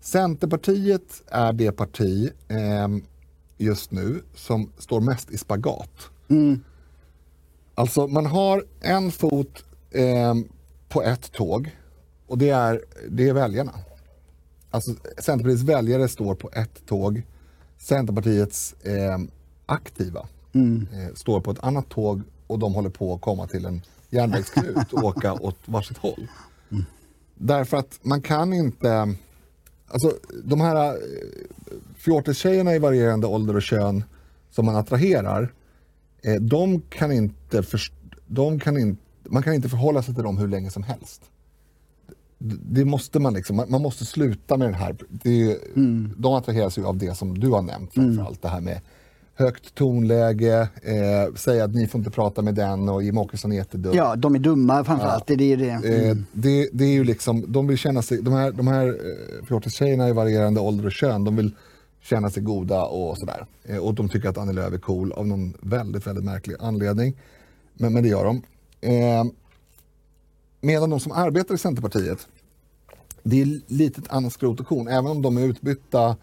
[SPEAKER 2] Centerpartiet är det parti eh, just nu som står mest i spagat. Mm. Alltså man har en fot eh, på ett tåg och det är, det är väljarna. Alltså Centerpartiets väljare står på ett tåg. Centerpartiets eh, aktiva mm. eh, står på ett annat tåg och de håller på att komma till en järnvägsknut och åka åt varsitt håll. Mm. Därför att man kan inte... Alltså de här eh, fjortistjejerna i varierande ålder och kön som man attraherar, eh, de kan inte, för, de kan in, man kan inte förhålla sig till dem hur länge som helst det måste man liksom, man, måste sluta med den här, det, mm. de attraheras ju av det som du har nämnt framförallt, mm. det här med högt tonläge, eh, säga att ni får inte prata med den och Jimmie Åkesson är jättedum.
[SPEAKER 3] Ja, de är dumma framförallt. Ja. Det, är det.
[SPEAKER 2] Eh, mm. Eh, det, det är ju liksom, de vill känna sig, de här, de här eh, fjortistjejerna i varierande ålder och kön, de vill känna sig goda och sådär. Eh, och de tycker att Annie Lööf är cool av någon väldigt, väldigt märklig anledning. Men, men det gör de. Eh, Medan de som arbetar i Centerpartiet, det är lite ett annat skrot och korn. Även om de är utbytta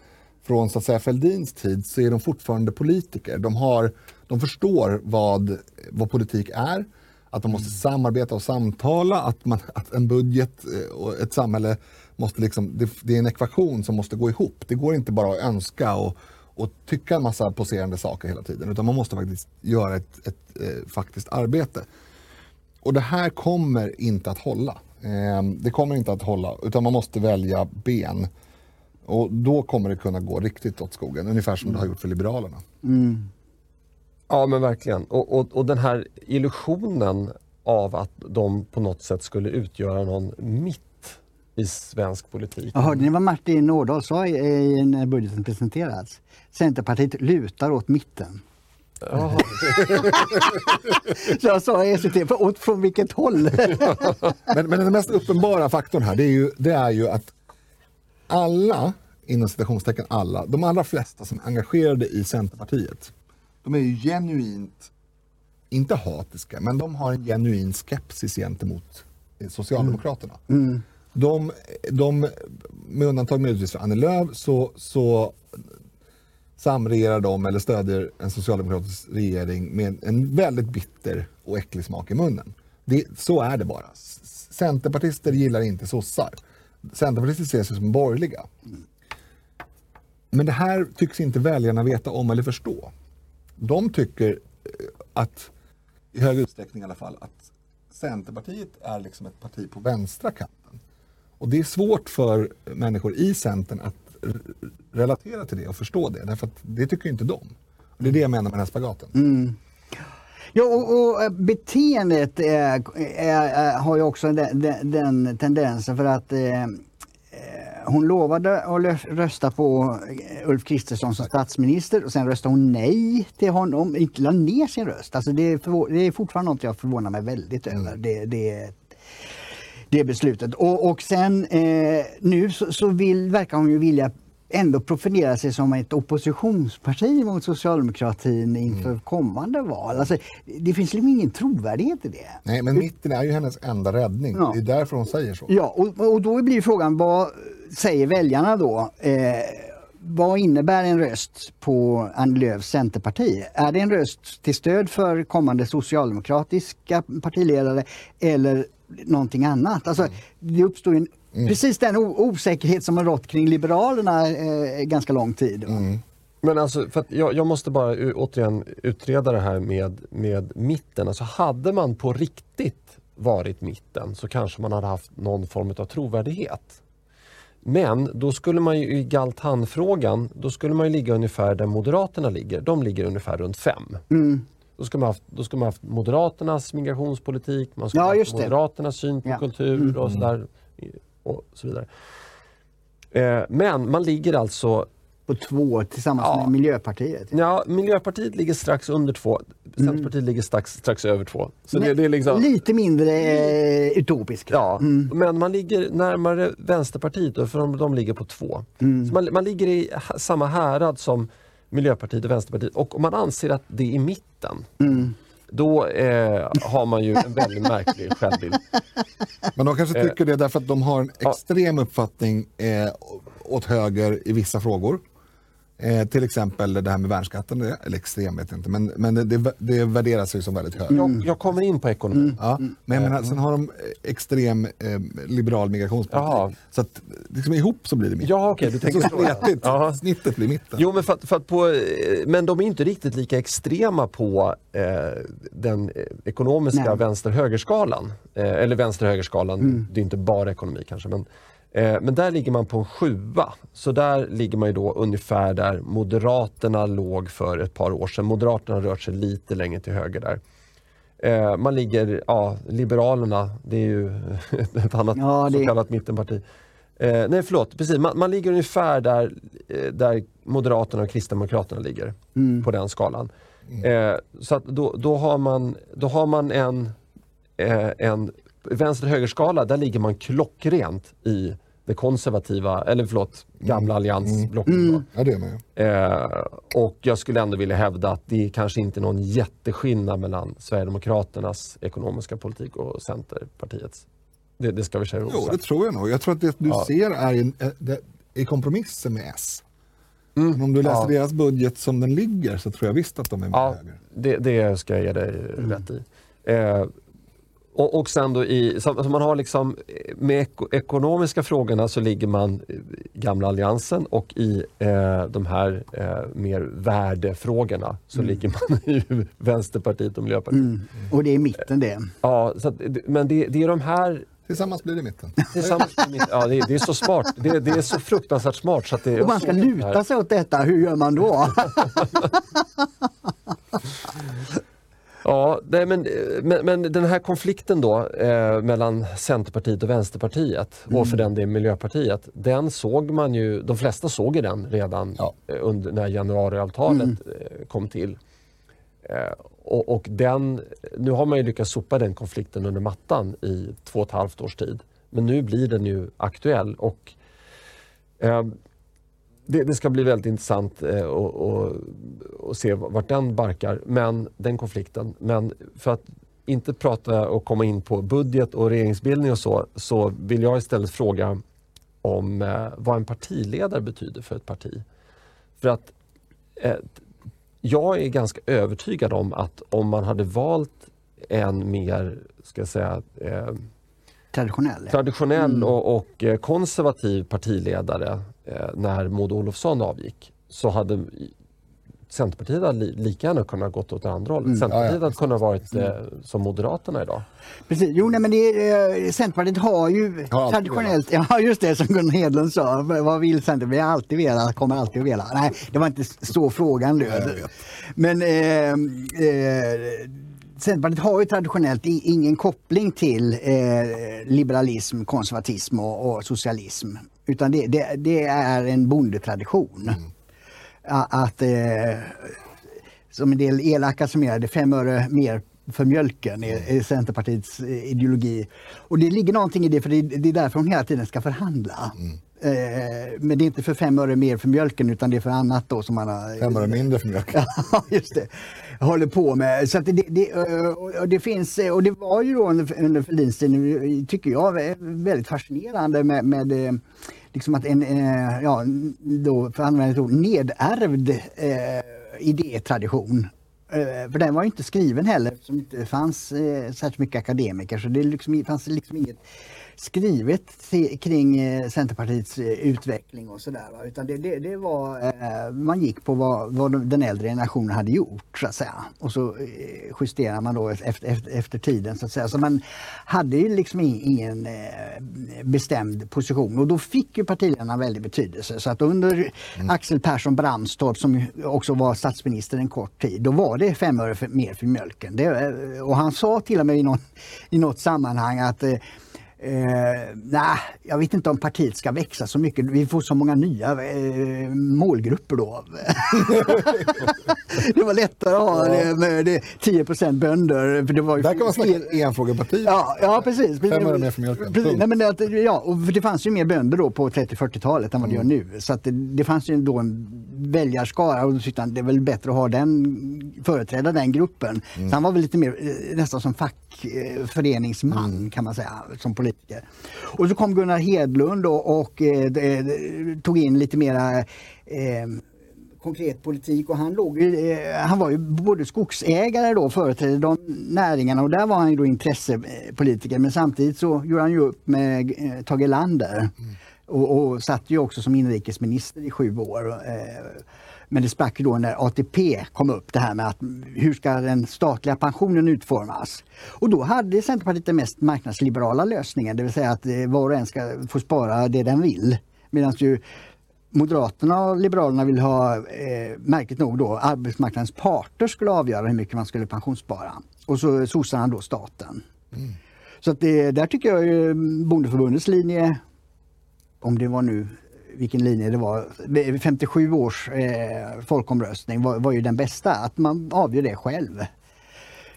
[SPEAKER 2] från så att säga, Fälldins tid så är de fortfarande politiker. De, har, de förstår vad, vad politik är, att man måste samarbeta och samtala, att, man, att en budget eh, och ett samhälle måste liksom, det, det, är en ekvation som måste gå ihop. Det går inte bara att önska och, och tycka en massa poserande saker hela tiden, utan man måste faktiskt göra ett, ett, ett eh, faktiskt arbete. Och det här kommer inte att hålla. Eh, det kommer inte att hålla, utan man måste välja ben. Och då kommer det kunna gå riktigt åt skogen, ungefär som mm. det har gjort för Liberalerna. Mm.
[SPEAKER 1] Ja men verkligen. Och, och, och, den här illusionen av att de på något sätt skulle utgöra någon mitt i svensk politik.
[SPEAKER 3] Och hörde ni vad Martin Ådahl sa när budgeten presenterades? Centerpartiet lutar åt mitten. så jag sa ECT, åt från vilket håll?
[SPEAKER 2] men, men den mest uppenbara faktorn här det är ju, det är ju att alla, inom citationstecken alla, de allra flesta som är engagerade i Centerpartiet, de är ju genuint, inte hatiska, men de har en genuin skepsis gentemot Socialdemokraterna. Mm. Mm. De, de, med undantag möjligtvis för Annie Lööf så, så samregerar de eller stödjer en socialdemokratisk regering med en väldigt bitter och äcklig smak i munnen. Det, så är det bara. Centerpartister gillar inte sossar. Centerpartister ser sig som borgerliga. Men det här tycks inte väljarna veta om eller förstå. De tycker eh, att, i hög utsträckning i alla fall, att Centerpartiet är liksom ett parti på vänstra kanten. Och det är svårt för människor i Centern att relatera till det och förstå det. Därför att det tycker inte de. Och det är det jag menar med den här spagaten.
[SPEAKER 3] Mm. Ja, och, och eh, beteendet är, är, är, har ju också den, den, den tendensen för att eh, eh, hon lovade att rösta på eh, Ulf Kristersson som statsminister och sen röstade hon nej till honom, inte la ner sin röst. Alltså det, är det är fortfarande något jag förvånar mig väldigt över. Det, det, det beslutet. Och, och sen eh, nu så, så vill, verkar hon ju vilja ändå profilera sig som ett oppositionsparti mot socialdemokratin inför kommande val. Alltså, det finns liksom ingen trovärdighet i det.
[SPEAKER 2] Nej, men mitten är ju hennes enda räddning.
[SPEAKER 3] Ja.
[SPEAKER 2] Det är därför hon säger så.
[SPEAKER 3] Ja, och, och då blir frågan vad säger väljarna då? Eh, vad innebär en röst på Annie Lööfs Centerparti? Är det en röst till stöd för kommande socialdemokratiska partiledare eller någonting annat? Alltså, det uppstår ju en, precis den osäkerhet som har rått kring Liberalerna eh, ganska lång tid.
[SPEAKER 1] Men alltså, för jag, jag måste bara återigen utreda det här med, med mitten. Alltså hade man på riktigt varit mitten så kanske man hade haft någon form av trovärdighet. Men då skulle man ju i Galtan-frågan, då skulle man ju ligga ungefär där Moderaterna ligger. De ligger ungefär runt fem.
[SPEAKER 3] Mm.
[SPEAKER 1] Då skulle man haft, då skulle man haft Moderaternas migrationspolitik, man skulle
[SPEAKER 3] Ja,
[SPEAKER 1] haft
[SPEAKER 3] just det.
[SPEAKER 1] Moderaternas syn på
[SPEAKER 3] Ja. Mm.
[SPEAKER 1] kultur och sådär. Och så vidare. Eh, men man ligger alltså
[SPEAKER 3] På två tillsammans
[SPEAKER 1] Ja.
[SPEAKER 3] med Miljöpartiet.
[SPEAKER 1] Ja, Miljöpartiet ligger strax under två. Centerpartiet ligger strax, strax över två. Så det, det är liksom,
[SPEAKER 3] Lite mindre eh, utopiskt.
[SPEAKER 1] ja, Men man ligger närmare Vänsterpartiet, då, för de, de ligger på två.
[SPEAKER 3] Mm.
[SPEAKER 1] Man, man ligger i samma härad som Miljöpartiet och Vänsterpartiet. Och om man anser att det är i mitten,
[SPEAKER 3] Mm.
[SPEAKER 1] då eh, har man ju en väldigt märklig självbild.
[SPEAKER 2] Men de kanske
[SPEAKER 1] Eh.
[SPEAKER 2] tycker det därför att de har en extrem uppfattning eh, åt höger i vissa frågor. Eh, till exempel det här med värnskatten, eller extrem vet jag inte, men, men det, det, värderas ju som väldigt högt.
[SPEAKER 1] Jag, jag kommer in på ekonomi.
[SPEAKER 2] Ja, men jag menar, sen har de eh, extrem eh, liberal migrationspolitik.
[SPEAKER 1] Jaha.
[SPEAKER 2] Så att liksom ihop så blir det mitt.
[SPEAKER 1] Ja, okej, du tänker
[SPEAKER 2] så spretigt.
[SPEAKER 1] Ja.
[SPEAKER 2] Snittet blir mitten.
[SPEAKER 1] Jo, men, för att, för att på, eh, men de är inte riktigt lika extrema på eh, den eh, ekonomiska vänster-högerskalan. Eh, eller vänster-högerskalan, det är inte bara ekonomi kanske. Men, eh, men där ligger man på en sjua. Så där ligger man ju då ungefär där Moderaterna låg för ett par år sedan. Moderaterna har rört sig lite längre till höger där. Eh, man ligger, ja, Liberalerna, det är ju ett annat
[SPEAKER 3] Ja, det-
[SPEAKER 1] så kallat mittenparti. Eh, nej förlåt, precis. Man, man ligger ungefär där, eh, där Moderaterna och Kristdemokraterna ligger på den skalan. Eh, så att då, då, har man, då har man en, eh, en vänster-högerskala, där ligger man klockrent i det konservativa, eller förlåt, gamla alliansblocket. då.
[SPEAKER 2] Ja, det är ju.
[SPEAKER 1] Eh, och jag skulle ändå vilja hävda att det är kanske inte någon jätteskillnad mellan Sverigedemokraternas ekonomiska politik och Centerpartiets. Det, det ska vi säga
[SPEAKER 2] Jo, det tror jag nog. Jag tror att det du
[SPEAKER 1] Ja.
[SPEAKER 2] ser är eh, det, i kompromisser med S.
[SPEAKER 1] Mm.
[SPEAKER 2] Men om du läser
[SPEAKER 1] Ja.
[SPEAKER 2] deras budget som den ligger så tror jag visst att de är med
[SPEAKER 1] Ja,
[SPEAKER 2] höger.
[SPEAKER 1] det, det ska jag ge dig rätt i. Eh, och, och sen då i, så, så man har liksom, med eko, ekonomiska frågorna så ligger man i gamla alliansen och i eh, de här eh, mer värdefrågorna så ligger man i Vänsterpartiet och Miljöpartiet.
[SPEAKER 3] Mm. Och det är mitten det.
[SPEAKER 1] Ja, så att, men det, det är de här
[SPEAKER 2] Tillsammans blir det mitten.
[SPEAKER 1] tillsammans med mitt, ja, det, det är så smart. Det, det är så fruktansvärt smart. Så att det,
[SPEAKER 3] Om man ska luta sig åt detta, hur gör man då?
[SPEAKER 1] Ja, nej, men, men, men den här konflikten då eh, mellan Centerpartiet och Vänsterpartiet och för den delen Miljöpartiet. Den såg man ju, de flesta såg ju den redan
[SPEAKER 2] Ja.
[SPEAKER 1] eh, under när januariavtalet eh, kom till. Eh, och, och den, nu har man ju lyckats sopa den konflikten under mattan i två och ett halvt års tid. Men nu blir den ju aktuell och eh, det, det ska bli väldigt intressant eh, och, och, och se vart den barkar, men, den konflikten. Men för att inte prata och komma in på budget och regeringsbildning och så, så vill jag istället fråga om eh, vad en partiledare betyder för ett parti. För att eh, jag är ganska övertygad om att om man hade valt en mer, ska jag säga, eh,
[SPEAKER 3] Traditionell.
[SPEAKER 1] traditionell och, och eh, konservativ partiledare när Maud Olofsson avgick så hade Centerpartiet hade li, lika gärna kunnat gått åt det andra hållet.
[SPEAKER 3] Mm.
[SPEAKER 1] Centerpartiet
[SPEAKER 2] Ja, ja,
[SPEAKER 1] hade kunnat varit eh, som Moderaterna idag.
[SPEAKER 3] Precis. Jo, nej, men det, är, eh, Centerpartiet har ju
[SPEAKER 2] alltid
[SPEAKER 3] traditionellt, ja just det som Gunnar Hedlund sa, vad vill Centerpartiet? Vi har alltid velat, kommer alltid att vilja. Nej, det var inte så frågan löd. Men eh, eh, Centerpartiet har ju traditionellt ingen koppling till eh, liberalism, konservatism och, och socialism. Utan det, det, det är en bondetradition. A- Att, eh, som en del elaka summerade, fem öre mer för mjölken är, är Centerpartiets eh, ideologi. Och det ligger någonting i det, för det, är därför hon hela tiden ska förhandla. Eh, men det är inte för fem öre mer för mjölken utan det är för annat då som man har...
[SPEAKER 2] Fem öre mindre för mjölk.
[SPEAKER 3] Ja, just det. Håller på med. Så det, det, eh, och det finns, och det var ju då under, Fälldins tycker jag, väldigt fascinerande med, med liksom att en, eh, ja, då, för att använda ett ord, nedärvd eh, idétradition. Eh, för den var ju inte skriven heller eftersom det inte fanns eh, särskilt mycket akademiker så det liksom, fanns liksom inget skrivet ti- kring eh, Centerpartiets eh, utveckling och sådär. Utan det, det, det var, eh, man gick på vad, vad de- den äldre generationen hade gjort så att säga. Och så justerar man då efter, efter, efter tiden så att säga. Så man hade ju liksom ingen bestämd position och då fick ju partiledarna väldigt betydelse. Så att under Axel Persson Bramstorp som också var statsminister en kort tid, då var det fem öre mer för mjölken. Det, och han sa till och med i, någon, i något sammanhang att eh, Eh, nej, jag vet inte om partiet ska växa så mycket. Vi får så många nya eh, målgrupper då. det var lättare att ha det med det 10 bönder. För det var ju
[SPEAKER 2] Där kan man snacka enfrågeparti.
[SPEAKER 3] Ja, ja precis.
[SPEAKER 2] Fem öre mer för mjölken.
[SPEAKER 3] Precis. Nej, men det, ja, och det fanns ju mer bönder då på 30-40-talet än vad det gör nu. Så att det, det fanns ju då en väljarskara och då tyckte han det är väl bättre att ha den, företräda den gruppen. Så han var väl lite mer eh, nästan som fackföreningsman kan man säga som politiker. Och så kom Gunnar Hedlund och, och eh, tog in lite mera eh, konkret politik och han, låg, eh, han var ju både skogsägare då, företrädde de näringarna och där var han ju då intressepolitiker men samtidigt så gjorde han ju upp med eh, Tage Erlander och, och satt ju också som inrikesminister i sju år. Men det sprack då när ATP kom upp det här med att hur ska den statliga pensionen utformas? Och då hade Centerpartiet den mest marknadsliberala lösningen, det vill säga att eh, var och en ska få spara det den vill. Medan ju Moderaterna och Liberalerna vill ha, eh, märkligt nog då, arbetsmarknadens parter skulle avgöra hur mycket man skulle pensionsspara. Och så sossarna då staten. Så att det, där tycker jag ju Bondeförbundets linje, om det var nu vilken linje det var, 57 års eh, folkomröstning var, var ju den bästa, att man avgör det själv.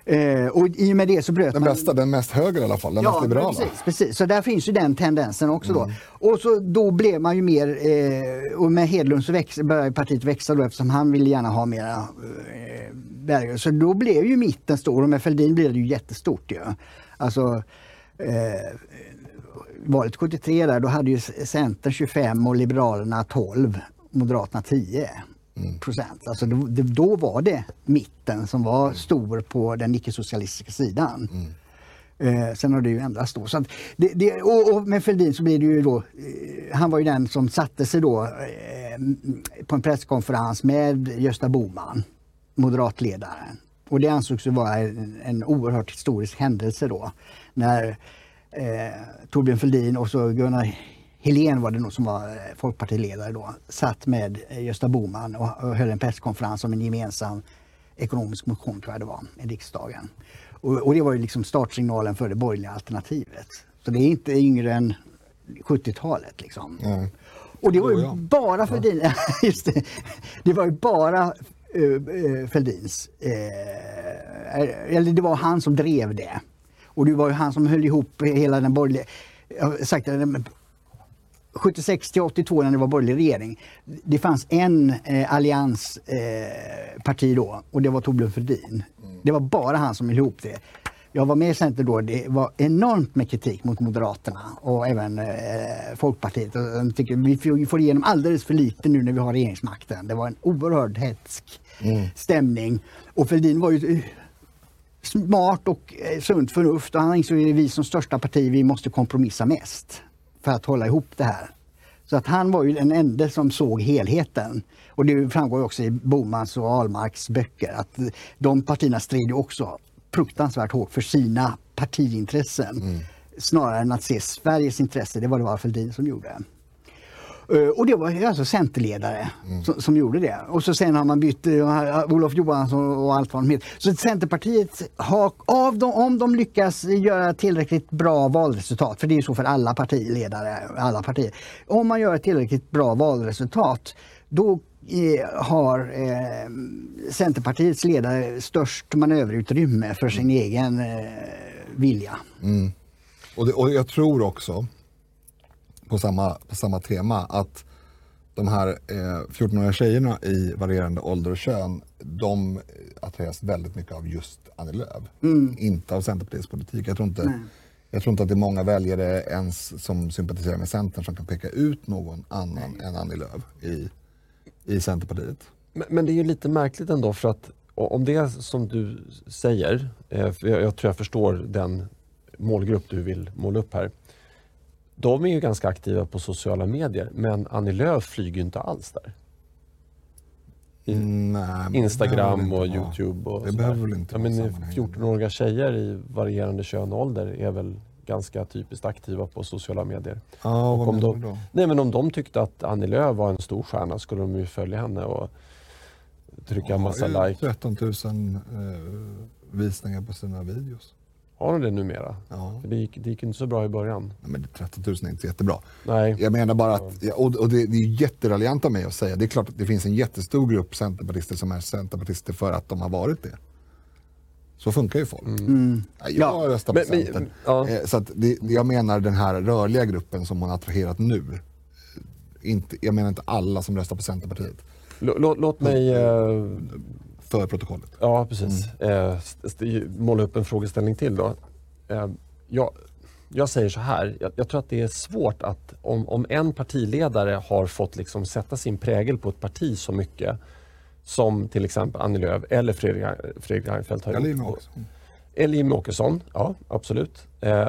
[SPEAKER 3] Eh, och i och med det så bröt
[SPEAKER 2] Den
[SPEAKER 3] man...
[SPEAKER 2] bästa, den mest höger i alla fall, den mest liberala.
[SPEAKER 3] Precis, precis, så där finns ju den tendensen också då. Och så då blev man ju mer, eh, och med Hedlund så väx, började partiet växa då eftersom han ville gärna ha mera eh, bärgare. Så då blev ju mitten stor och med Fälldin blev det ju jättestort ju. Alltså, eh, valet 73 där, då hade ju Centern 25 och Liberalerna 12, Moderaterna 10 procent. Alltså då, då var det mitten som var stor på den icke-socialistiska sidan. Eh, sen har det ju ändrats då. Så det, det, och, och med Fälldin så blir det ju då, eh, han var ju den som satte sig då eh, på en presskonferens med Gösta Bohman, moderatledaren. Och det ansågs ju vara en, en oerhört historisk händelse då. När eh, Torbjörn Fälldin och så Gunnar Helén var det nog som var eh, folkpartiledare då, satt med eh, Gösta Bohman och, höll en presskonferens om en gemensam ekonomisk motion tror jag det var i riksdagen. Och, och det var ju liksom startsignalen för det borgerliga alternativet. Så det är inte yngre än 70-talet liksom.
[SPEAKER 2] Nej.
[SPEAKER 3] Och det var ju
[SPEAKER 2] ja.
[SPEAKER 3] bara Fälldin, just det. Det var ju bara uh, Fälldins, eh, eller det var han som drev det. Och det var ju han som höll ihop hela den borgerliga, sagt det, men 76 till 82 när det var borgerlig regering. Det fanns en eh, alliansparti eh, då och det var Torbjörn Fälldin. Det var bara han som höll ihop det. Jag var med i Centern då. Det var enormt med kritik mot Moderaterna och även eh, Folkpartiet. Och jag tycker vi får- igenom alldeles för lite nu när vi har regeringsmakten. Det var en oerhörd hetsk stämning. Och Fälldin var ju smart och eh, sunt förnuft och han insåg att vi som största parti vi måste kompromissa mest för att hålla ihop det här. Så att han var ju den enda som såg helheten. Och det framgår också i Bomans och Ahlmarks böcker att de partierna stred också fruktansvärt hårt för sina partiintressen. Mm. Snarare än att se Sveriges intresse. Det var det var Fälldin som gjorde. Eh, och det var alltså Centerledare mm. som, som, gjorde det. Och så sen har man bytt uh, Olof Johansson och allt vad de heter. Så Centerpartiet har, av dem, om de lyckas göra tillräckligt bra valresultat, för det är så för alla partiledare, alla partier. Om man gör ett tillräckligt bra valresultat, då eh, har eh, Centerpartiets ledare störst manöverutrymme för sin mm. egen eh, vilja. Mm.
[SPEAKER 2] Och, det, och jag tror också på samma, på samma tema att de här eh, 14-åriga tjejerna i varierande ålder och kön, de attraheras väldigt mycket av just Annie Lööf. Mm. Inte av Centerpartiets politik. Jag tror, inte, jag tror inte att det är många väljare ens som sympatiserar med Centern som kan peka ut någon annan Nej. än Annie Lööf i, i Centerpartiet.
[SPEAKER 1] Men, men, det är ju lite märkligt ändå för att om det är som du säger, eh, jag, jag tror jag förstår den målgrupp du vill måla upp här de är ju ganska aktiva på sociala medier, men Annie Lööf flyger inte alls där.
[SPEAKER 2] Nej,
[SPEAKER 1] Instagram och Youtube. Och
[SPEAKER 2] det behöver väl inte
[SPEAKER 1] ja, men 14-åriga tjejer i varierande kön och ålder är väl ganska typiskt aktiva på sociala medier.
[SPEAKER 2] Ja, vad
[SPEAKER 1] om
[SPEAKER 2] de, då?
[SPEAKER 1] Nej, men om de tyckte att Annie Lööf var en stor stjärna skulle de ju följa henne och trycka en massa like.
[SPEAKER 2] 13 000 eh, visningar på sina videos.
[SPEAKER 1] Har de det numera? Ja. det, gick, det gick inte så bra i början.
[SPEAKER 2] Nej, men 13 000 är inte jättebra.
[SPEAKER 1] Nej.
[SPEAKER 2] Jag menar bara att, och, och det, det är jätteraljant av mig att säga, det är klart att det finns en jättestor grupp centerpartister som är centerpartister för att de har varit det. Så funkar ju folk. Mm. Mm. Jag ja. röstar på men, Centern. Ja. Eh, så att det, jag menar den här rörliga gruppen som hon har attraherat nu. Inte, jag menar inte alla som röstar på Centerpartiet.
[SPEAKER 1] Låt, låt mig... Uh
[SPEAKER 2] för protokollet.
[SPEAKER 1] Ja, precis. Mm. Eh, måla upp en frågeställning till då. Eh, jag, jag säger så här, jag, jag, tror att det är svårt att om, om en partiledare har fått liksom sätta sin prägel på ett parti så mycket som till exempel Annie Lööf eller Fredrik, Fredrik Reinfeldt har.
[SPEAKER 2] Eller Jimmie Åkesson.
[SPEAKER 1] Eller Jimmie Åkesson, ja absolut. Eh,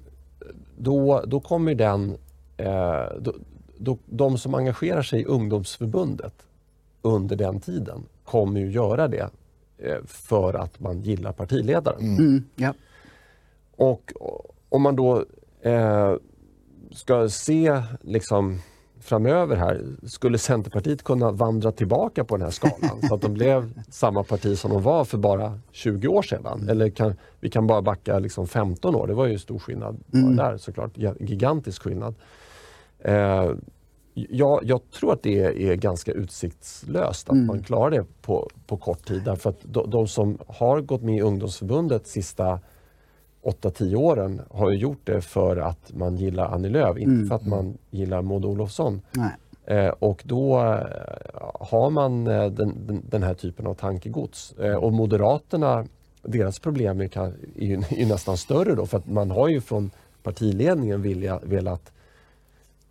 [SPEAKER 1] då, då kommer den, eh, då, då, de som engagerar sig i ungdomsförbundet under den tiden kommer ju göra det eh, för att man gillar partiledaren.
[SPEAKER 3] Mm. Mm, ja.
[SPEAKER 1] Och om man då eh, ska se liksom framöver här, skulle Centerpartiet kunna vandra tillbaka på den här skalan så att de blev samma parti som de var för bara 20 år sedan? Mm. Eller kan, vi kan bara backa liksom 15 år, det var ju stor skillnad mm. där såklart, gigantisk skillnad. Eh, Ja, jag tror att det är ganska utsiktslöst att mm. man klarar det på, på kort tid. Därför att de, de som har gått med i ungdomsförbundet sista 8-10 åren har ju gjort det för att man gillar Annie Lööf, inte mm. för att man gillar Maud Olofsson. Eh, och då eh, har man eh, den, den, den, här typen av tankegods. Eh, och Moderaterna, deras problem är, är, ju, är ju nästan större då för att man har ju från partiledningen vilja, velat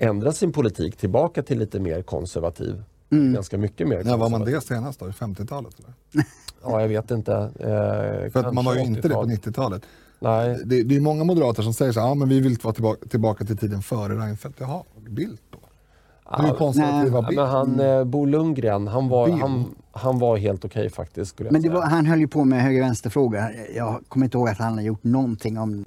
[SPEAKER 1] ändra sin politik tillbaka till lite mer konservativ. Mm. Ganska mycket mer
[SPEAKER 2] När var man det senast då? 50-talet?
[SPEAKER 1] ja, jag vet inte.
[SPEAKER 2] Eh, För att man var ju inte det på 90-talet.
[SPEAKER 1] Nej.
[SPEAKER 2] Det, det är många moderater som säger så ja men vi vill vara tillbaka, tillbaka till tiden före Reinfeldt. Jaha, Bildt då?
[SPEAKER 1] Hur konservativa Bildt? Men han, eh, Bo Lundgren, han var, han, han var helt okej okay, faktiskt.
[SPEAKER 3] Men var, han höll ju på med höger-vänster-frågor. Jag kommer inte ihåg att han har gjort någonting om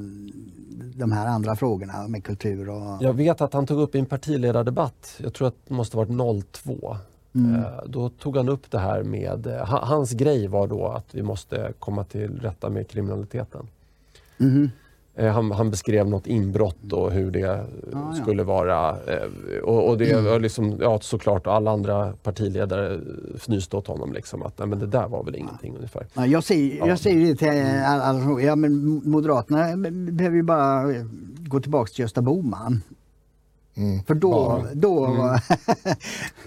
[SPEAKER 3] de här andra frågorna med kultur och...
[SPEAKER 1] Jag vet att han tog upp i en partiledardebatt, jag tror att det måste varit 02. Mm. Eh, då tog han upp det här med, eh, hans grej var då att vi måste komma till rätta med kriminaliteten. Mm. Eh, han, han, beskrev något inbrott och hur det ah, skulle ja. vara. Eh, och, och det mm. var liksom, ja, såklart alla andra partiledare fnyste åt honom. Liksom, att nej, men det där var väl ingenting ja. ungefär.
[SPEAKER 3] Ja, jag säger, ja. jag säger det till alla, ja, men Moderaterna behöver ju bara gå tillbaka till Gösta Bohman. Mm. För då, ja. då mm. var...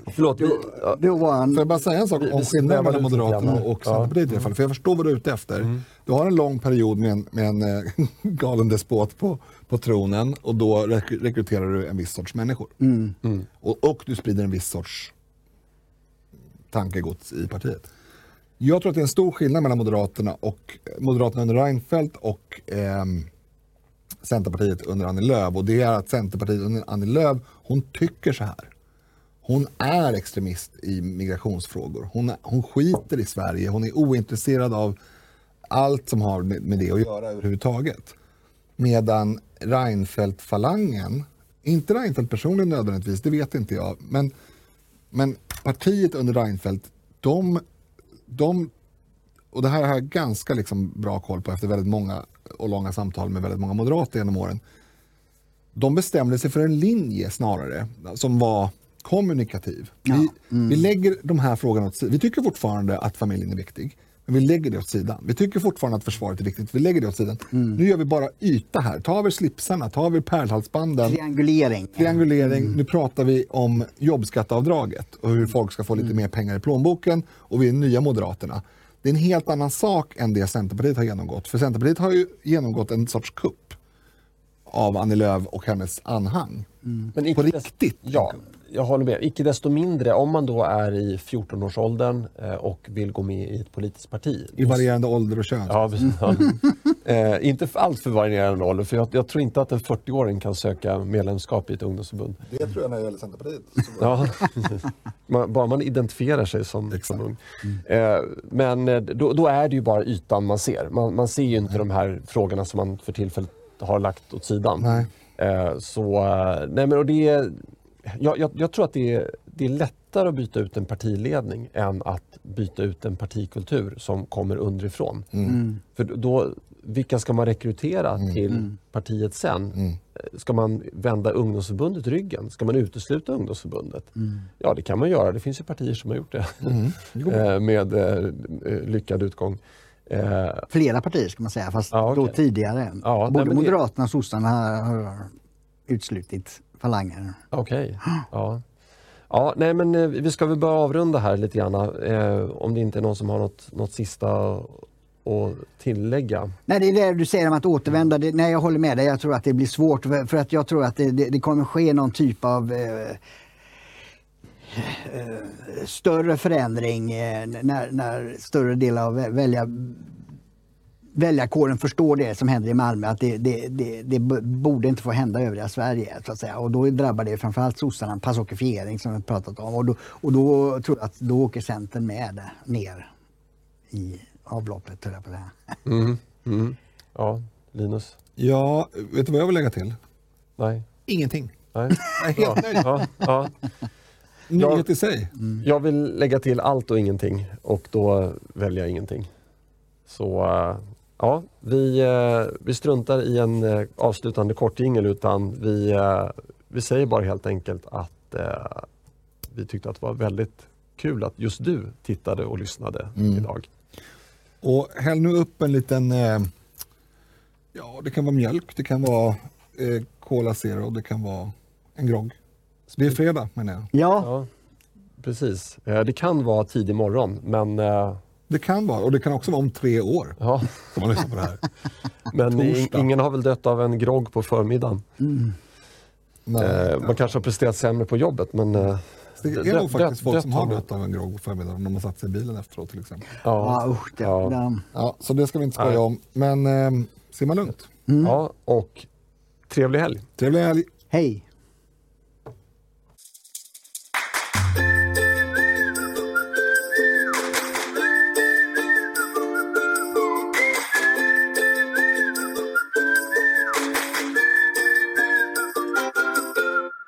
[SPEAKER 1] Förlåt,
[SPEAKER 3] då, då var han...
[SPEAKER 2] Får jag bara säga en sak om skillnaden mellan Moderaterna och Centerpartiet ja. För jag förstår vad du är ute efter. Mm. Du har en lång period med en, med en eh, galen despot på, på tronen och då rek rekryterar du en viss sorts människor. Mm. Mm. Och, och du sprider en viss sorts tankegods i partiet. Jag tror att det är en stor skillnad mellan Moderaterna och Moderaterna under Reinfeldt och eh, Centerpartiet under Annie Lööf och det är att Centerpartiet under Annie Lööf, hon tycker så här. Hon är extremist i migrationsfrågor. Hon, hon skiter i Sverige. Hon är ointresserad av allt som har med, med det att göra överhuvudtaget. Medan Reinfeldt-falangen, inte Reinfeldt personligen nödvändigtvis, det vet inte jag, men, men partiet under Reinfeldt, de, de och det här har jag ganska liksom bra koll på efter väldigt många och långa samtal med väldigt många moderater genom åren. De bestämde sig för en linje snarare som var kommunikativ. Vi, vi lägger de här frågorna åt sidan. Vi tycker fortfarande att familjen är viktig. Men vi lägger det åt sidan. Vi tycker fortfarande att försvaret är viktigt. Vi lägger det åt sidan. Nu gör vi bara yta här. Tar vi slipsarna, tar vi pärlhalsbanden.
[SPEAKER 3] Triangulering.
[SPEAKER 2] Triangulering. Nu pratar vi om jobbskatteavdraget och hur folk ska få lite mer pengar i plånboken. Och vi är nya Moderaterna. Det är en helt annan sak än det Centerpartiet har genomgått. För Centerpartiet har ju genomgått en sorts kupp av Annie Lööf och hennes anhang.
[SPEAKER 1] Men
[SPEAKER 2] På riktigt.
[SPEAKER 1] Ja, jag håller med. Icke desto mindre, om man då är i 14-årsåldern eh, och vill gå med i ett politiskt parti.
[SPEAKER 2] I varierande ålder och kön.
[SPEAKER 1] Ja, precis. Ja. eh, inte för allt för varierande ålder, för jag, jag tror inte att en 40-åring kan söka medlemskap i ett ungdomsförbund.
[SPEAKER 2] Det tror jag när det gäller Centerpartiet.
[SPEAKER 1] Ja, man, bara man identifierar sig som, som ung. Eh, men eh, då, då är det ju bara ytan man ser. Man, man ser ju inte de här frågorna som man för tillfället har lagt åt sidan.
[SPEAKER 2] Nej.
[SPEAKER 1] Eh, så, eh, nej men och det är, jag, jag, jag tror att det är, det är lättare att byta ut en partiledning än att byta ut en partikultur som kommer underifrån. För då, vilka ska man rekrytera till partiet sen? Eh, Ska man vända ungdomsförbundet ryggen? Ska man utesluta ungdomsförbundet? Ja, det kan man göra. Det finns ju partier som har gjort det Eh, med eh, lyckad utgång.
[SPEAKER 3] Flera partier ska man säga, fast
[SPEAKER 1] Ja, okej.
[SPEAKER 3] då tidigare.
[SPEAKER 1] Ja, nej,
[SPEAKER 3] Både
[SPEAKER 1] det-
[SPEAKER 3] Moderaterna och sossarna har, har utslutit falanger.
[SPEAKER 1] Okej. Ja. Ja, nej men eh, vi ska väl börja avrunda här lite grann. Eh, om det inte är någon som har något, något sista att tillägga.
[SPEAKER 3] Nej, det är det du säger om att återvända. Det, nej, jag håller med dig. Jag tror att det blir svårt för för att jag tror att det, det, det kommer ske någon typ av eh, eh, större förändring eh, när, när större del av välja, väljarkåren förstår det som händer i Malmö, att det, det, det, det borde inte få hända i övriga Sverige. Så att säga. Och då drabbar det framförallt sossarna, passokifiering som vi pratat om. Och då, och då tror jag att då åker Centern med ner i avloppet, höll jag på att säga.
[SPEAKER 1] Mm. Mm. Ja, Linus?
[SPEAKER 2] Ja, vet du vad jag vill lägga till?
[SPEAKER 1] Nej?
[SPEAKER 2] Ingenting.
[SPEAKER 1] Nej?
[SPEAKER 2] Helt nöjd.
[SPEAKER 1] Ja, ja.
[SPEAKER 2] Nyhet i sig.
[SPEAKER 1] Jag vill lägga till allt och ingenting och då väljer jag ingenting. Så eh, ja, vi, eh, vi struntar i en eh, avslutande kortjingel utan vi, eh, vi säger bara helt enkelt att vi tyckte att det var väldigt kul att just du tittade och lyssnade idag.
[SPEAKER 2] Och häll nu upp en liten, ja det kan vara mjölk, det kan vara eh, Cola Zero, det kan vara en grogg. Det är fredag menar jag.
[SPEAKER 3] Ja,
[SPEAKER 1] Ja, precis. Det kan vara tidig morgon men,
[SPEAKER 2] Det kan vara, och det kan också vara om tre år
[SPEAKER 1] ja,
[SPEAKER 2] som man lyssnar på det här.
[SPEAKER 1] men
[SPEAKER 2] Torsdag.
[SPEAKER 1] ingen har väl dött av en grogg på förmiddagen.
[SPEAKER 2] Nej,
[SPEAKER 1] Eh, man kanske har presterat sämre på jobbet men eh,
[SPEAKER 2] det är nog faktiskt folk som har dött av en grogg på förmiddagen om de har satt sig i bilen efteråt till exempel.
[SPEAKER 3] ja.
[SPEAKER 1] ja,
[SPEAKER 3] usch, det,
[SPEAKER 1] Ja.
[SPEAKER 2] Ja, så det ska vi inte skoja
[SPEAKER 1] Nej.
[SPEAKER 2] om. Men eh, simma lugnt.
[SPEAKER 1] ja, och trevlig helg.
[SPEAKER 2] Trevlig helg.
[SPEAKER 3] hej.